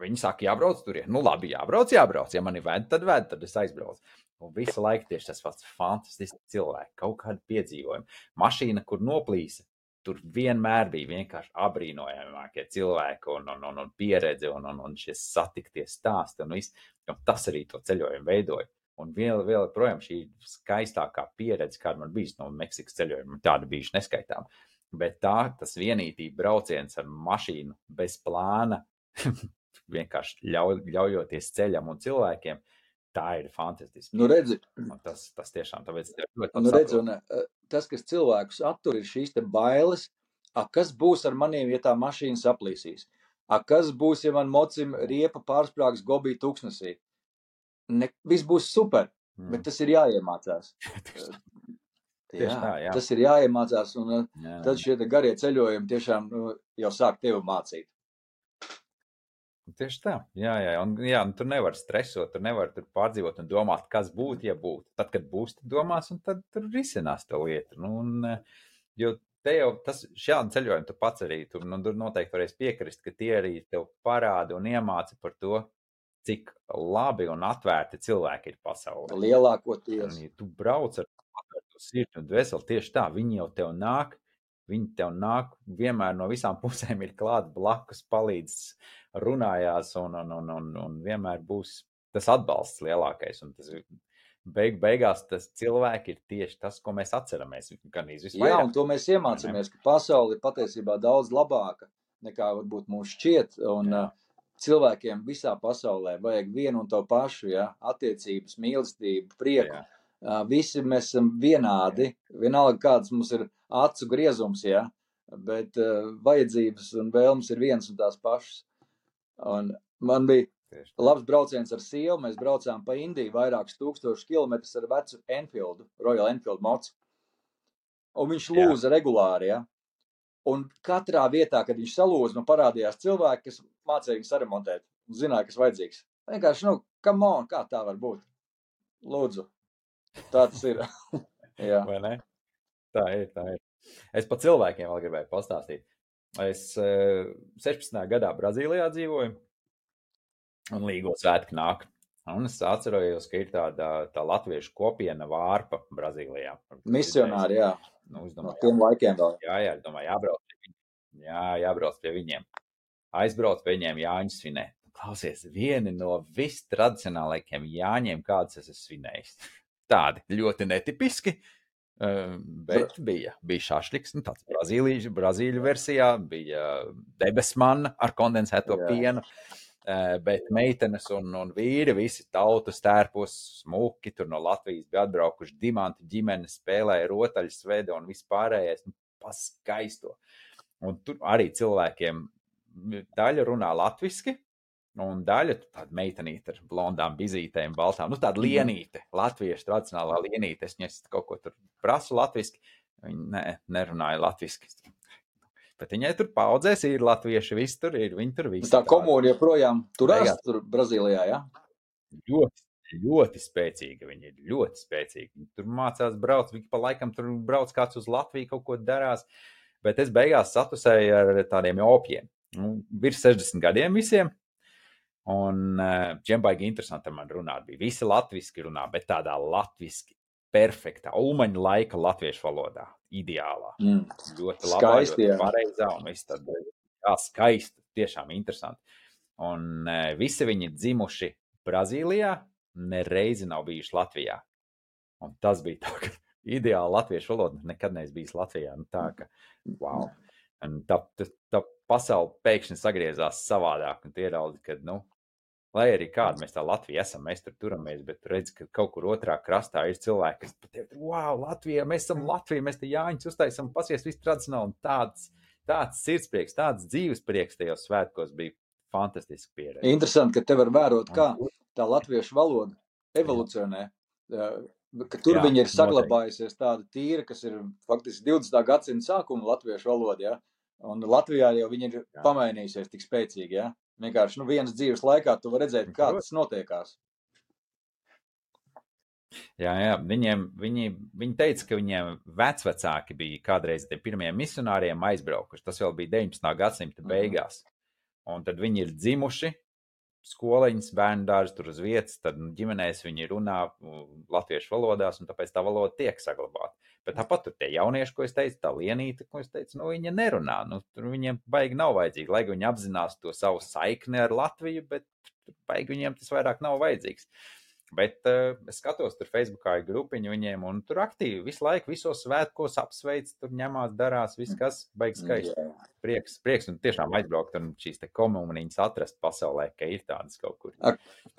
Viņi saka, jābrauc tur. Nu, labi, jābrauc, jābrauc. Ja man ir vēd, tad vēd, tad es aizbraucu. Un visu laiku tieši tas pats fantastisks cilvēks, kaut kāda piedzīvojuma. Mašīna, kur noplīsa, tur vienmēr bija vienkārši apbrīnojamākie cilvēki un, un, un, un pieredze un, un, un šie satiktie stāsti. Un viss. un tas arī to ceļojumu veidoja. Un vēl, vēl projām šī skaistākā pieredze, kāda man bija no Meksikas ceļojuma, tāda bija neskaitām. Bet tā, tas vienītība brauciens ar mašīnu bez plāna, vienkārši ļauj, ļaujoties ceļam un cilvēkiem, tā ir fantastiski. Nu, redzi, Un Tas, tas tiešām tāpēc nu, redzi saprotu. un, eh, tas, kas cilvēkus attur, ir šīs bailes. A, kas būs ar maniem, ja tā mašīna saplīsīs? A, kas būs, ja man mocim riepa pārsprāgs gobī tūkstnesī? Ne, viss būs super, Mm. bet tas ir jāiemācās. Jā, tā, jā. Tas ir jāiemācās, un eh, jā, tad šie garie ceļojumi tiešām nu, jau sāk tevi mācīt. Tieši tā, jā, jā, un, jā un tur nevar stresot, tur nevar tur pārdzīvot un domāt, kas būtu, ja būtu. Tad, kad būs, tad domās, un tad tur risinās tā lieta. Nu, un, eh, jo te jau tas šādi ceļojumi, tu pats arī tur, nu, tur noteikti varēs piekrist, ka tie arī tev parāda un iemāca par to, cik labi un atvērti cilvēki ir pasaulē. Lielākoties. Un, ja tu brauc ar atvērtu sirdi un dvēseli, tieši tā, viņi jau tev nāk. Viņi tev nāk, vienmēr no visām pusēm ir klāts blakus, palīdz, runājās, un, un, un, un, un vienmēr būs tas atbalsts lielākais. Tas beig, beigās tas cilvēki ir tieši tas, ko mēs atceramies. Jā, un to mēs iemācāmies, ka pasaule ir patiesībā daudz labāka nekā varbūt mums šķiet. Un, Jā. cilvēkiem visā pasaulē vajag vienu un to pašu, ja? attiecības, mīlestību, prieku. Jā. Visi mēs esam vienādi, vienalga kāds mums ir acu griezums, ja? bet uh, vajadzības un vēlmes ir viens un tās pašas. Un man bija labs brauciens ar sievu. Mēs braucām pa Indiju vairākus tūkstošus kilometrus ar vecu Enfieldu, Royal Enfield mocu. Un viņš Jā. lūza regulāri. Ja? Un katrā vietā, kad viņš salūza, man parādījās cilvēki, kas mācīja viņu saremontēt. un Zināja, kas vajadzīgs. Vienkārši, nu, come on, kā tā var būt? Lūdzu, tā tas ir. Jā, Vai ne? Tā ir. Tā ir. Es par cilvēkiem vēl gribēju pastāstīt. Es eh, 16. gadā Brazīlijā dzīvoju, un Līgo svētki nāk. Un es atceros, ka ir tāda tā latviešu kopiena vārpa Brazīlijā. misionāri, jā, Nu, es no tiem laikiem vēl. jā, jā, domāju, jābrauc pie viņiem. Jā, jābrauc pie viņiem. Aizbrauc pie viņiem Jāņu svinēt. Klausies, vieni no vistradicionālākajiem Jāņiem, kādas es esmu svinējis. Tādi ļoti netipiski. Um, bet bija, bija nu, tāds brazīlīšu, brazīļu versijā, bija debesmana ar kondensēto Jā. pienu. Uh, bet meitenes un, un vīri, visi tautas tērpos, smuki, tur no Latvijas bija atbraukuši dimanti ģimenes, spēlēja rotaļas, veda un vispārējais, nu, paskaisto. Un tur arī cilvēkiem daļa runā latviešu, un daļa tāda meitenīte ar blondām bizītēm, baltām. Nu, tāda Mhm. lienīte, latviešu tradicionālā lienīte. Es viņai kaut ko tur prasu latviešu. Viņa ne, nerunāja latviešu. Bet viņai tur paudzēs, ir latvieši, viss tur ir. Viņi tur viss. Tā komūna joprojām turās tur Brazīlijā, jā? Ļoti, ļoti spēcīga. Viņa ir ļoti spēcīga. Viņa tur mācās braukt, viņi pa laikam tur brauc kāds uz Latviju, kaut ko darās. Bet es beigās satusēju ar tādiem opiem. Nu, virs 60 gadiem visiem. Un viņiem uh, baigi interesanti man runāt. Bija visi latviešu runā, bet tādā latviešu perfektā, ulmaņa laika latviešu valodā. Ideālā. Mm. Ļoti labi. Skaisti, jā. Pareizā un viss tad, jā, skaisti. Tiešām interesanti. Un uh, visi viņi dzimuši Brazīlijā, nereizi nav bijuši Latvijā. Un tas bija tā, ka ideāli latviešu valoda nekad neesmu bijis Latvijā. Nu, tā, ka, wow. Un tā, tā, tā pasaule pēkšņi sagriezās savādāk, un tie ieraudzīja, ka, nu, lai arī kāda mēs tā Latvija esam, mēs tur turamies, bet tu redz, ka kaut kur otrā krastā ir cilvēki, kas pateikt, wow, Latvija, mēs esam Latvija, mēs te jāņus uztaisam, pasies visu tradicionāli, un tāds, tāds sirdsprieks, tāds dzīves prieks tajos svētkos bija fantastiski pieredze. Interesanti, ka te var vērot, kā tā latviešu valoda evolucionē. Ka tur jā, viņa ir saglabājusies tāda tīra, kas ir faktiski 20. gadsimta sākuma latviešu valoda. Ja? Un Latvijā jau viņa ir jā. pamainījusies tik spēcīgi. Ja? Vienkārši nu, vienas dzīves laikā tu vari redzēt, kā tas notiekās. Jā, jā. Viņiem, viņi, viņi teica, ka viņiem vecāki bija kādreiz tie pirmie misionāriem aizbraukuši. Tas vēl bija 19. gadsimta mhm. beigās. Un tad viņi ir dzimuši skoliņas, bērnu dārzus, tur uz vietas, tad nu, ģimenēs viņi runā latviešu valodās, un tāpēc tā valoda tiek saglabāta. Bet tāpat tur tie jaunieši, ko es teicu, tā lienīte, ko es teicu, nu, viņa nerunā. Nu, tur viņiem baigi nav vajadzīgi, lai viņi apzinās to savu saikni ar Latviju, bet baigi viņiem tas vairāk nav vajadzīgs. Bet uh, es skatos, tur Facebookā ir grupiņa viņiem, un tur aktīvi visu laiku, visos svētkos apsveic, tur ņemās, darās, viss, kas baigs skaisti. Prieks, prieks, un tiešām aizbraukt un šīs te komunijas atrast pasaulē, ka ir tādas kaut kur. A,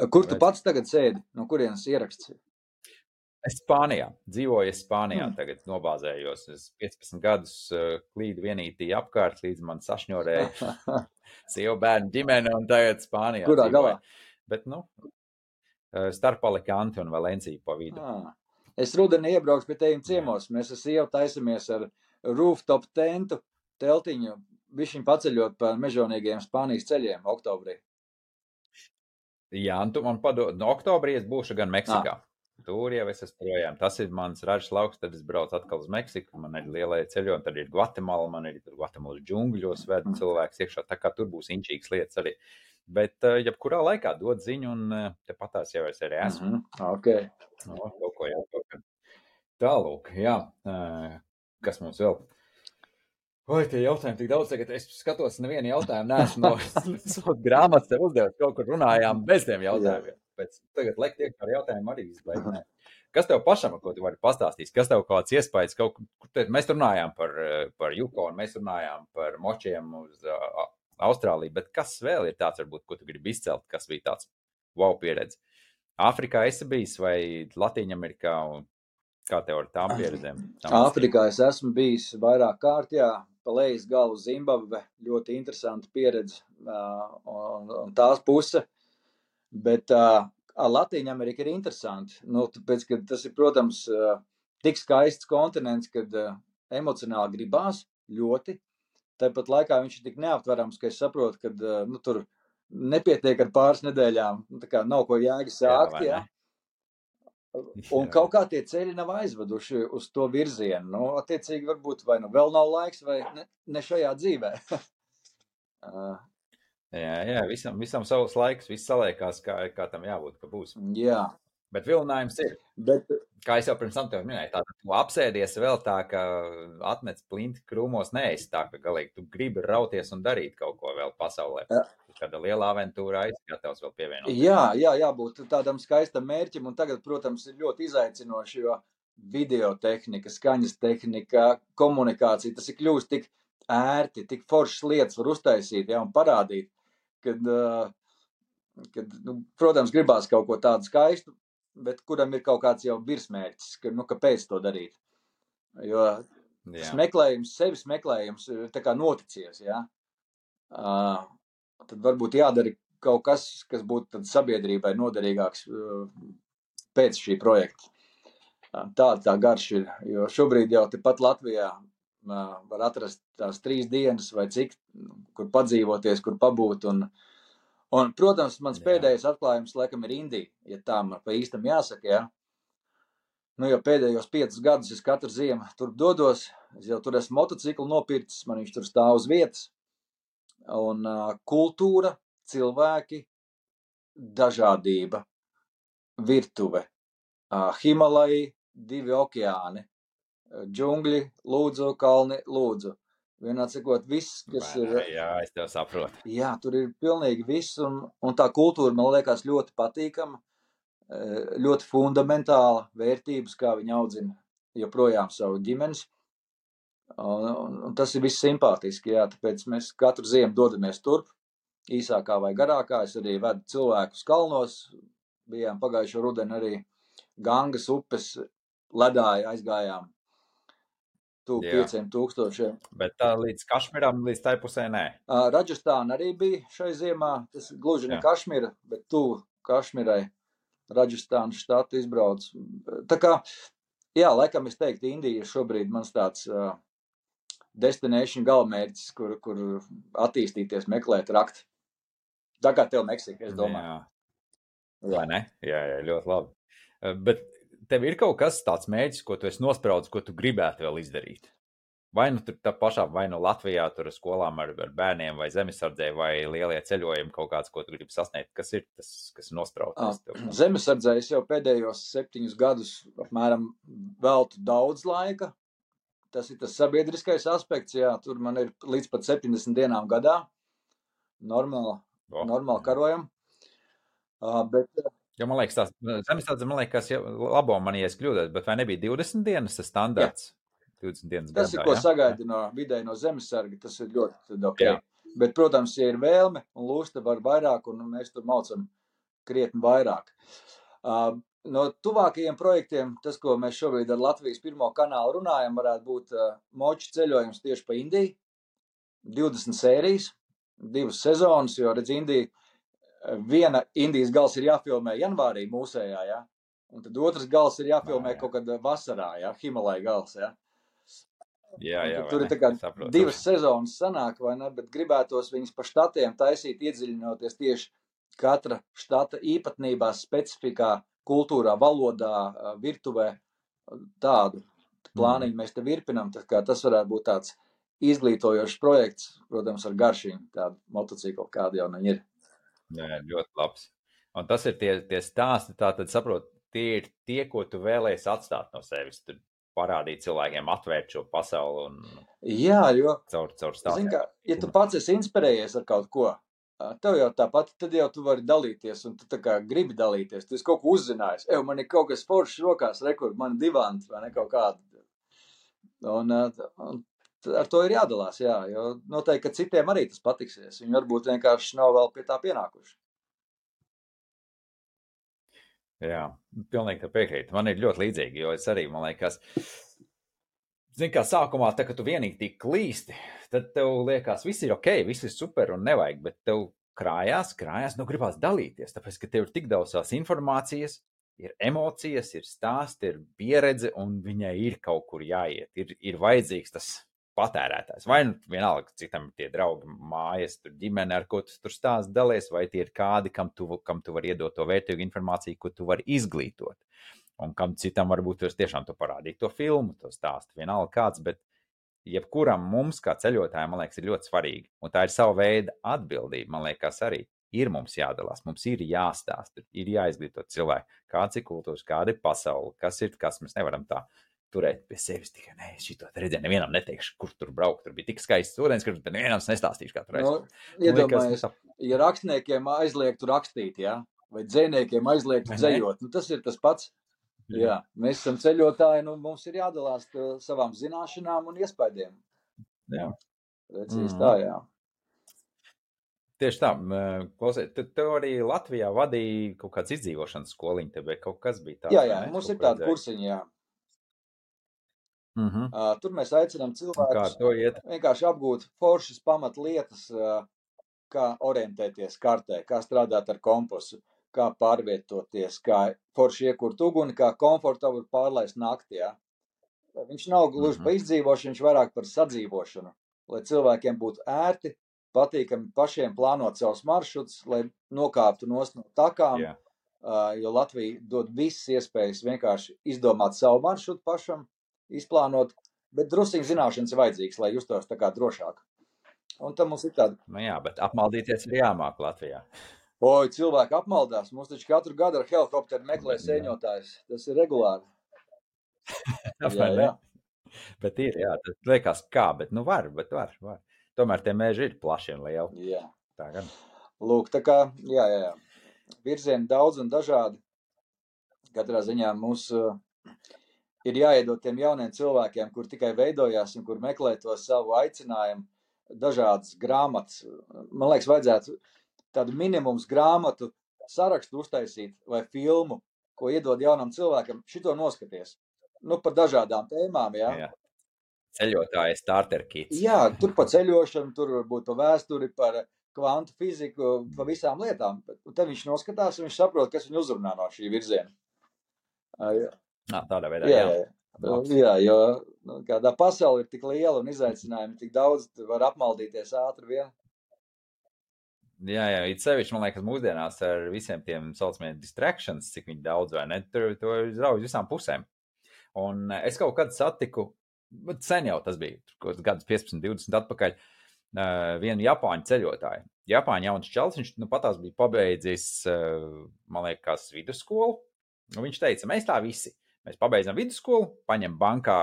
kur tu pats tagad sēdi? No kurienes ieraksts? Es Spānijā dzīvoju, es Spānijā mm. tagad nobāzējos. Es 15 gadus uh, klīdu vienītī apkārt, līdz man sašņorēja sievu bērnu ģimene, un tagad Spānijā. Kurā dzīvoju. galā? Bet, nu, uh, starp Alicanti un Valenciju pa vidu. Ah. Es rudenī iebraukšu pie teviem ciemos. Mēs ar sievu taisamies ar rooftop tentu, teltiņu, višķiņ paceļot pa mežonīgiem Spānijas ceļiem oktobrī. Jā, un tu man padod, no oktobrī es būšu gan Meksikā. Ah. Tur jau es esmu projām. Tas ir mans ražas lauks, tad es braucu atkal uz Meksiku. Man ir lielie ceļojumi, tad ir Gvatemala, man ir Gvatemalas džungļos, ved cilvēks iekšā. Tā kā tur būs inčīgas lietas arī. Bet, uh, jebkurā laikā dod ziņu, un uh, tepat tās jau es arī esmu. Mm -hmm. okay. no, kaut ko jau tālāk. Jā, uh, kas mums vēl? Oi, tie jautājumi tik daudz, tagad es skatos, nevienu jautājumu neesmu no grāmatas tev uzdevis. Kaut kur runājām bez tiem jautājumiem pēc tagad lekt iekšā ar jautājumu arī izbeigts. Kas tev pašam, ko tu vari pastāstīt? Kas tev kāds iespējas, kaut te, mēs runājām par, par Jukonu, mēs runājām par močiem uz uh, Austrāliju, bet kas vēl ir tāds, varbūt, ko tu gribi izcelt, kas bija tāds wow pieredze? Āfrikā esi bijis vai Latīņamerikā? Kā tev ar tām pieredzēm? Āfrikā es esmu bijis vairāk kārt, jā, pa lejas galu Zimbabve, ļoti interesanta pieredze. Un, un tās puse, Bet uh, Latvija Amerika ir interesanti. Nu, tāpēc, tas ir, protams, uh, tik skaists kontinents, kad uh, emocionāli gribās ļoti. Tāpat laikā viņš ir tik neaptverams, ka es saprotu, ka uh, nu, tur nepietiek ar pāris nedēļām. Nu, nav ko jēga sākt. Jā, Un kaut kā tie ceļi nav aizveduši uz to virzienu. Nu, attiecīgi, varbūt vai nu vēl nav laiks, vai ne, ne šajā dzīvē. uh, Jā, jā visam, visam savs laiks, viss saliekās, kā, kā tam jābūt, ka būs. Jā. Bet vilinājums ir. Bet, kā jau pirms tam minēju, tā tu apsēdies vēl tā, ka atmet plinti krūmos, neesi tā, ka galīgi tu gribi rauties un darīt kaut ko vēl pasaulē. Jā. Kāda liela aventūra aizgatavs vēl pievienot. Jā, jā, jābūt tādam skaistam mērķim, un tagad, protams, ir ļoti izaicinoši, jo video tehnika, skaņas tehnika, komunikācija, tas ir kļūst tik ērti, tik foršas lietas var uztaisīt, jā, un parādīt kad, kad nu, protams, gribās kaut ko tādu skaistu, bet kuram ir kaut kāds jau virsmērķis, ka, nu, kāpēc to darīt. Jo tas meklējums, sevis meklējums ir tā kā noticies, jā. Uh, tad varbūt jādara kaut kas, kas būtu sabiedrībai noderīgāks uh, pēc šī projekta. Tāda tā garš ir, jo šobrīd jau tepat Latvijā var atrast tās trīs dienas vai cik, kur padzīvoties, kur pabūt. Un, un, protams, mans Jā. pēdējais atklājums laikam ir Indija, ja tā man pa īstam jāsaka, jā. Nu, jau pēdējos piecus gadus es katru ziemu tur dodos, es jau tur esmu motociklu nopircis, man viņš tur stāv uz vietas. Un uh, kultūra, cilvēki, dažādība, virtuve, uh, Himalaji, divi okeāni, džungļi, lūdzu, kalni, lūdzu. Vienā cikot, viss, kas Vai ir? Jā, es tev saprotu. jā, tur ir pilnīgi viss, un, un tā kultūra man liekas ļoti patīkama, ļoti fundamentāla vērtības, kā viņi audzina joprojām savu ģimenes. Un, un, un tas ir viss simpātiski, jā, tāpēc mēs katru ziemu dodamies turp, īsākā vai garākā. Es arī vedu cilvēkus kalnos, bijām pagājušo rudeni arī Gangas upes ledāja aizgājām tuvu Jā. pieciem tūkstošiem. Bet tā līdz Kašmiram, līdz tai pusē nē. Raģistāna arī bija šai ziemā. Tas gluži ne Jā. Kašmira, bet tuvu Kašmirai. Raģistānas štatu izbrauc. Tā kā, jā, laikam es teiktu, Indija ir šobrīd mans tāds uh, destination galamērķis, kur, kur attīstīties, meklēt, rakt. Tā kā tev Meksika, es domāju. Jā. Vai ne? Jā, jā, ļoti labi. Bet tev ir kaut kas tāds mērķis, ko tu esi nospraudis, ko tu gribētu vēl izdarīt. Vai nu tur tā pašā, vai nu Latvijā, tur skolām ar, ar bērniem, vai zemesardzē, vai lielie ceļojumi, kaut kāds, ko tu gribi sasniegt. Kas ir tas, kas nospraudis? tev? Zemesardzē es jau pēdējos septiņus gadus apmēram veltu daudz laika. Tas ir tas sabiedriskais aspekts, jā, tur man ir līdz pat 70 dienām gadā. Normāli, O, normāli karojam. Uh, bet Jo man liekas, tas zemesardze, man liekas, ja, labo man, ja es kļūdos, bet vai nebija 20 dienas tas standarts? 20 dienas tas ir, gadā, ko ja? sagaida no vidēji no zemesarga. Tas ir ļoti ok. Jā. Bet, protams, ja ir vēlme un lūsta var vairāk, un mēs tur maucam krietni vairāk. Uh, no tuvākajiem projektiem, tas, ko mēs šobrīd ar Latvijas pirmo kanālu runājam, varētu būt uh, moču ceļojums tieši pa Indiju. 20 sērijas, divas sezonas, jo, redz, Indija, eh, viena Indijas gals ir jāfilmē janvārī mūsējā, ja? un tad otrs gals ir jāfilmē Ā, jā. kaut kad vasarā, ja? Himalaya gals, ja? Jā, jā, tur ir kā divas sezonas sanāk, vai ne, bet gribētos viņus pa štatiem taisīt, iedziļinoties tieši katra štata īpatnībās, specifikā, kultūrā, valodā, ā, virtuvē, tādu plāniņu mēs te kā tas varētu būt tāds izglītojošs projekts, protams, ar garšīm, tādu motociklu, kāda jau viņi ir. Jā, ļoti labs. Un tas ir tie, tie stāsti, tā tad saprot, tie ir tie, ko tu vēlēsi atstāt no sevis. Tur parādīt cilvēkiem, atvērt šo pasauli un Jā, jo caur, caur stāstiem. kā, ja tu pats esi inspirējies ar kaut ko, tev jau tāpat, tad jau tu vari dalīties, un tu tā kā gribi dalīties. Tu esi kaut ko uzzinājis. Eju, man ir kaut kas foršs rokās, rekur, man ir divanti vai ne kaut kāda. Un, un ar to ir jādalās, jā, jo noteikti, ka citiem arī tas patiksies. Viņi varbūt vienkārši nav vēl pie tā pienākuši. Jā, pilnīgi piekrītu. Man ir ļoti līdzīgi, jo es arī, man liekas, zinu, kā sākumā, tā, kad tu vienīgi tik klīsti, tad tev liekas, viss ir ok, viss ir super un nevajag, bet tev krājās, krājās, nu gribās dalīties, tāpēc, ka tev ir tik daudz tās informācijas, ir emocijas, ir stāsti, ir pieredze, un viņai ir kaut kur jāiet. Ir, ir vajadzīgs tas patērētājs. Vai nu vienalga, citam ir tie draugi, mājas, tur ģimene, ar ko tu tur stāst, dalies, vai tie ir kādi, kam tu, kam tu vari iedot to vērtīgu informāciju, ko tu vari izglītot. Un kam citam varbūt tas tiešām tu parādīt to filmu, to stāstu, vienalga kāds, bet jebkuram mums, kā ceļotājiem, man liekas, ir ļoti svarīgi. Un tā ir sava veida atbildība, man liekas, arī ir mums jādalās, mums ir jāstāsta, ir jāizglīto cilvēki, kāds ir kultūras, kāda ir pasaule, kas ir, kas mēs nevaram tā turēt pie sevis. Tikai nē, šito te redzēju, nevienam neteikšu, kur tur braukt. Tur bija tik skaists ūdens, ka nevienam es nestāstīšu katru reizi. Nu, Man liekas, iedomājies, tā- ja rakstniekiem aizliegtu rakstīt, jā, vai dzēniekiem aizliegtu dzējot, nu tas ir tas pats. Jā, mēs esam ceļotāji, nu mums ir jādalās ar savām zināšanām un iespējām. Jā. Precīzi Mhm. tā, jā. Tieši tā, m, klausies, tu, tu arī Latvijā vadīji kaut kādas izdzīvošanas skoliņu, te vai kaut kas bija tāds. Jā, jā, mums ir tāda kursiņa, jā. Mm -hmm. Ā, Tur mēs aicinām cilvēkus vienkārši apgūt foršas pamatlietas, ā, kā orientēties kartē, kā strādāt ar kompasu, kā pārvietoties, kā forši iekurt uguni, kā komfortabli pārlaist naktī. Jā. Viņš nav gluži Mhm. par izdzīvošanu, viņš vairāk par sadzīvošanu, lai cilvēkiem būtu ērti, patīkami pašiem plānot savus maršrutus, lai nokāptu no takām, Jā. ā, jo Latvija dod visas iespējas vienkārši izdomāt savu maršrutu pašam, izplānot, bet drusciņ zināšanas ir vajadzīgs, lai justos tā kā drošāk. Un tam mums ir tāda, Nu, jā, bet apmaldīties ir jāmāk Latvijā. oi, cilvēki apmaldās, mums taču katru gadu ar helikopteru meklē Jā. sēņotājs, tas ir regulāri. Jā, jā. Bet ir, jā, tas liekas, kā, bet nu var, bet var, var. Tomēr tie meži ir plaši un lieli. jā. Tā gan. Lūk, tā kā, jā, jā, jā. Virzieni daudz un dažādi. Katrā ziņā mums uh, ir jāiedod tiem jauniem cilvēkiem, kur tikai veidojās un kur meklē to savu aicinājumu, dažādas grāmatas. Man liekas, vajadzētu tādu minimums grāmatu sarakstu uztaisīt vai filmu, ko iedod jaunam cilvēkam. Šito noskaties. Nu, par dažādām tēmām, jā. Jā. Ceļotāja starter kits. Jā, tur pa ceļošanu, tur varbūt pa vēsturi, par kvantu fiziku, pa visām lietām. Un tad viņš noskatās un viņš saprot, kas viņu uzrunā no šī virziena. Jā, Nā, tādā veidā, jā, jā. jā. Jā jo nu, kādā pasaule ir tik liela un izaicinājumi tik daudz, tu var apmaldīties ātri vien. Jā, jā, it sevišķi, man liekas, mūsdienās ar visiem tiem saucamiem distractions, cik daudz vai ne, tur to izrauj visām pusēm. Un eh, es kaut kad satiku, bet sen jau tas bija, kaut kāds gadus 15, 20 atpakaļ, eh, vienu Japāņu ceļotāju. Japāņu jauns čels, viņš nu patās bija pabeidzis, eh, man liekas, vidusskolu. Un viņš teica, mēs tā visi. Mēs pabeidzam vidusskolu, paņem bankā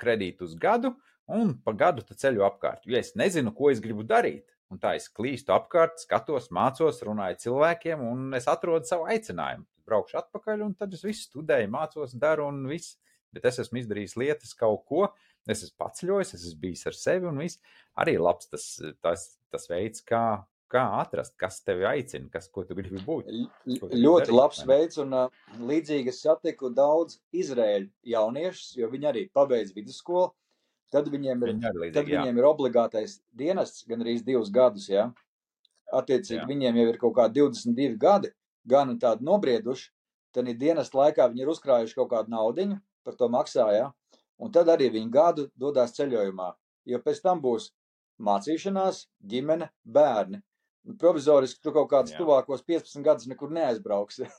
kredītu uz gadu, un pa gadu tu ceļo apkārt. Jo es nezinu, ko es gribu darīt. Un tā es klīstu apkārt, skatos, mācos, runāju cilvēkiem, un es atrodu savu aicinājumu. Braukšu atpakaļ, un tad es visu studēju, mācos, daru, un viss. Bet es esmu izdarījis lietas, kaut ko. Es esmu paceļojis, es esmu bijis ar sevi, un viss arī labs tas, tas, tas veids, kā, kā atrast, kas tevi aicina, kas, ko tu gribi būt. Tu Ļoti darīt, labs veids, un uh, līdzīgi es satiku daudz izrēļu jauniešus, jo viņi arī pabeidz vidusskolu. Tad viņiem ir Viņi arī Tad līdzīgi, jā. viņiem ir obligātais dienests, gan arī divus gadus. Ja? Attiecīgi, Jā. jā. viņiem jau ir kaut kādi 22 gadi, gan tādi nobrieduši. Tad ir dienas laikā viņi ir uzkrājuši kaut kādu naudu, par to maksā. Ja? Un tad arī viņi gadu dodas ceļojumā. Jo pēc tam būs mācīšanās, ģimene, bērni. Nu, Provizoriski tu kaut kādus Jā. tuvākos 15 gadus nekur neaizbrauksi.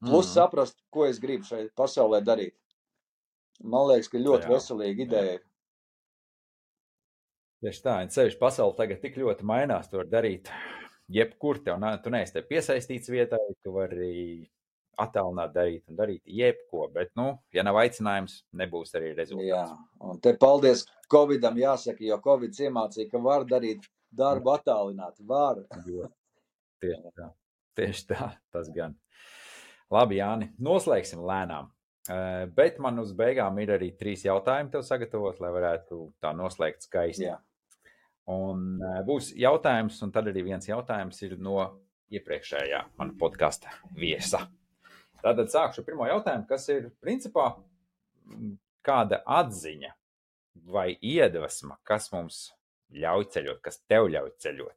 Plus Mhm. saprast, ko es gribu šeit pasaulē darīt. Man liekas, ka ļoti Jā. veselīga ideja. ir. Tieši tā, un ceļš pasaule tagad tik ļoti mainās, to var darīt. Jebkur tev, nā- tu neesi te piesaistīts vietai, tu vari attālināt darīt un darīt jebko, bet, nu, ja nav aicinājums, nebūs arī Jā, rezultāts. un te paldies Covidam jāsaka, jo Covid iemācīja, ka var darīt darbu attālināt. Var. Tieši tā, tieši tā, tas gan. Labi, Jāni, noslēgsim lēnām. Eh, Bet man uz beigām ir arī trīs jautājumi tev sagatavot, lai varētu tā noslēgt skaisti. Jā. Un uh, būs jautājums, un tad arī viens jautājums ir no iepriekšējā mana podkāstu viesa. Tātad sākšu ar pirmo jautājumu, kas ir principā kāda atziņa vai iedvesma, kas mums ļauj ceļot, kas tev ļauj ceļot.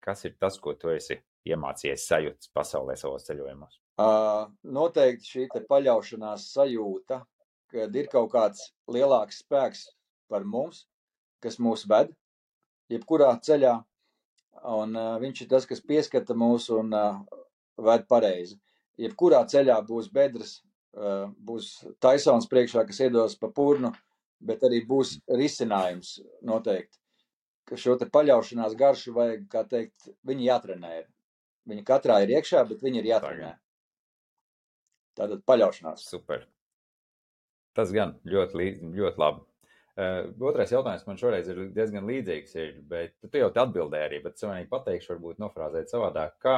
Kas ir tas, ko tu esi iemācījies sajūtas pasaulē savos ceļojumos? Uh, noteikti šī paļaušanās sajūta, kad ir kaut kāds lielāks spēks par mums, kas mūs ved, jebkurā ceļā, un uh, viņš ir tas, kas pieskata mūs un uh, ved pareizi. Jebkurā ceļā būs bedres, uh, būs taisons priekšā, kas iedos pa purnu, bet arī būs risinājums noteikti. Ka šo paļaušanās garšu vajag, kā teikt, viņi jātrenē. ir. Viņi katrā ir iekšā, bet viņi ir jātrenē. Tātad paļaušanās. Super. Tas gan ļoti, ļoti labi. Uh, otrais jautājums man šoreiz ir diezgan līdzīgs, ir, bet tu jau te atbildēji arī, bet savādāk pateikšu, varbūt nofrāzēt savādāk. Kā,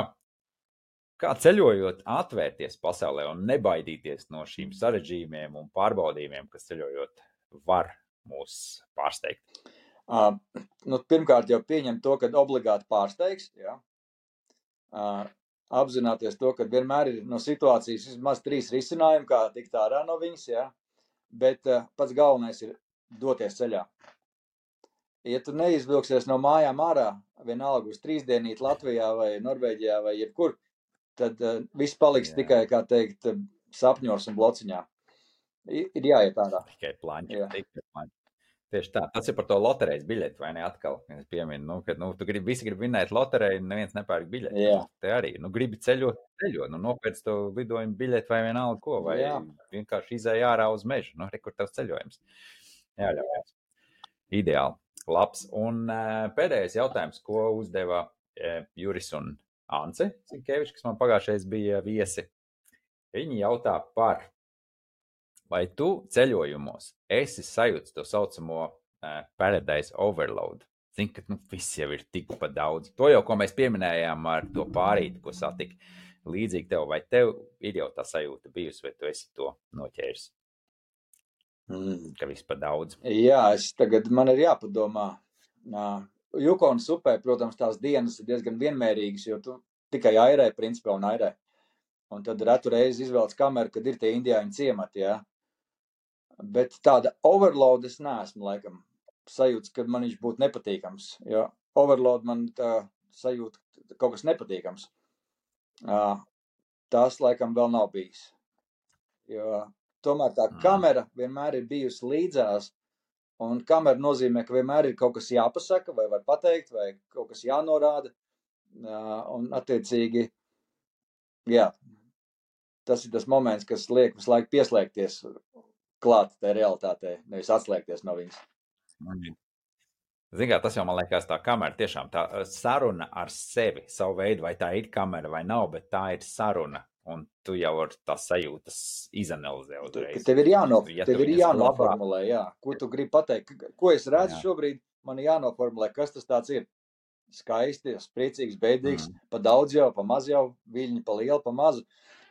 kā ceļojot, atvērties pasaulē un nebaidīties no šīm sarežģījumiem un pārbaudījumiem, kas ceļojot var mūs pārsteigt. Uh, nu, pirmkārt, jau pieņem to, ka obligāti pārsteigs. Ja? Uh, apzināties to, ka vienmēr ir no situācijas vismaz trīs risinājumi, kā tikt ārā no viņas. Ja? Bet uh, pats galvenais ir doties ceļā. Ja tu neizvilksies no mājām ārā, vienalga uz trīs dienīt Latvijā vai Norvēģijā vai jebkur, tad uh, viss paliks Jā. Tikai, kā teikt, sapņos un blociņā. Ir jāiet ārā. Tikai planši. Jā. Tikai planši. Tieši tā. Tas ir par to loterijas biļeti, vai ne? Atkal, es pieminu, nu, ka nu, tu gribi, visi grib vinēt loteriju, un neviens nepērk biļeti. Jā. Te arī, nu, gribi ceļot, ceļot, nu, nopērc to lidojumu biļeti vai vienalga ko, vai Jā. vienkārši izēj ārā uz mežu, nu, re, kur tavs ceļojums. Jā, jā, jā. Ideāli. Labs. Un uh, pēdējais jautājums, ko uzdeva uh, Juris un Ance Zinkevičs, kas man pagājušais bija viesi. Viņi jautā par, vai tu ceļojumos esi sajūts to saucamo paradise overload. Zini, ka nu, viss jau ir tik pa daudz. To jau, ko mēs pieminējām ar to pārīti, ko satika. Līdzīgi tev, vai tev ir jau tā sajūta bijusi, vai tu esi to noķēris, Mm. ka viss pa daudz. Jā, es tagad man ir jāpadomā. Jukonas upē, protams, tās dienas ir diezgan vienmērīgas, jo tu tikai airē, principā, un airē. Un tad retu reizi izvēlas kameru, kad ir tie indiāņu ciemati, jā. Bet tāda overload es neesmu, laikam, sajūts, ka man viņš būtu nepatīkams, jo overload man tā sajūta ka kaut kas nepatīkams. Ā, Tas, laikam, vēl nav bijis. Jo tomēr tā Mm. kamera vienmēr ir bijusi līdzās, un kamera nozīmē, ka vienmēr ir kaut kas jāpasaka, vai var pateikt, vai kaut kas jānorāda. Ā, Un, attiecīgi, jā, tas ir tas moments, kas liek visu laiku pieslēgties klāt tai realitātei, nevis atslēgties no viņas. Ziniet, kā tas jau man liekas, tā kamera tiešām tā eh, saruna ar sevi, savu veidu, vai tā ir kamera vai nav, bet tā ir saruna. Un tu jau ar tā sajūtas izanalizē uzreiz. Tev ir, jāno, Ja tev ir jānoformulē, jā. ko tu gribi pateikt, ko es redzu Jā. šobrīd. Man ir jānoformulē, kas tas tāds ir. Skaisti, priecīgs, beidīgs, Mhm. pa daudz jau, pa maz jau, viļņi pa lielu, pa mazu.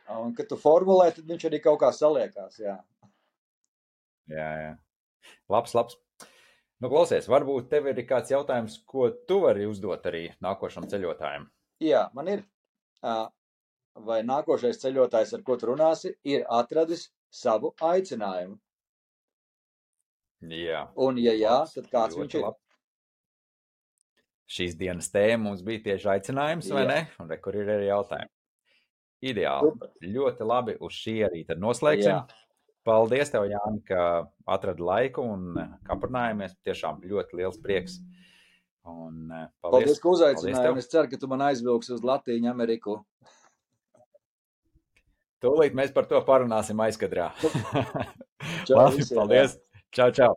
Un, kad tu formulē, tad viņš arī kaut kā saliekās. Jā. Jā, jā. Labs, labs. Nu, klausies, varbūt tev ir kāds jautājums, ko tu vari uzdot arī nākošam ceļotājam. jā, man ir. Vai nākošais ceļotājs, ar ko tu runāsi, ir atradis savu aicinājumu? Jā, Un, ja jā, labs, tad kāds viņš ir? labs. Šīs dienas tēma mums bija tieši aicinājums, vai Jā. ne? Un re, kur ir arī jautājumi. Ideāli. Super. Ļoti labi. Uz šī arī tad noslēgsim. Jā. Paldies, tev, Jāni, ka atradi laiku un kā parunājamies. Tiešām ļoti liels prieks. Un, eh, Paldies, paldies. ka un Es ceru, ka tu man aizvilksi uz Latviju, Ameriku. Tūlīt mēs par to parunāsim aizkadrā. Čau Labi, visiem, jā. paldies. Čau, čau.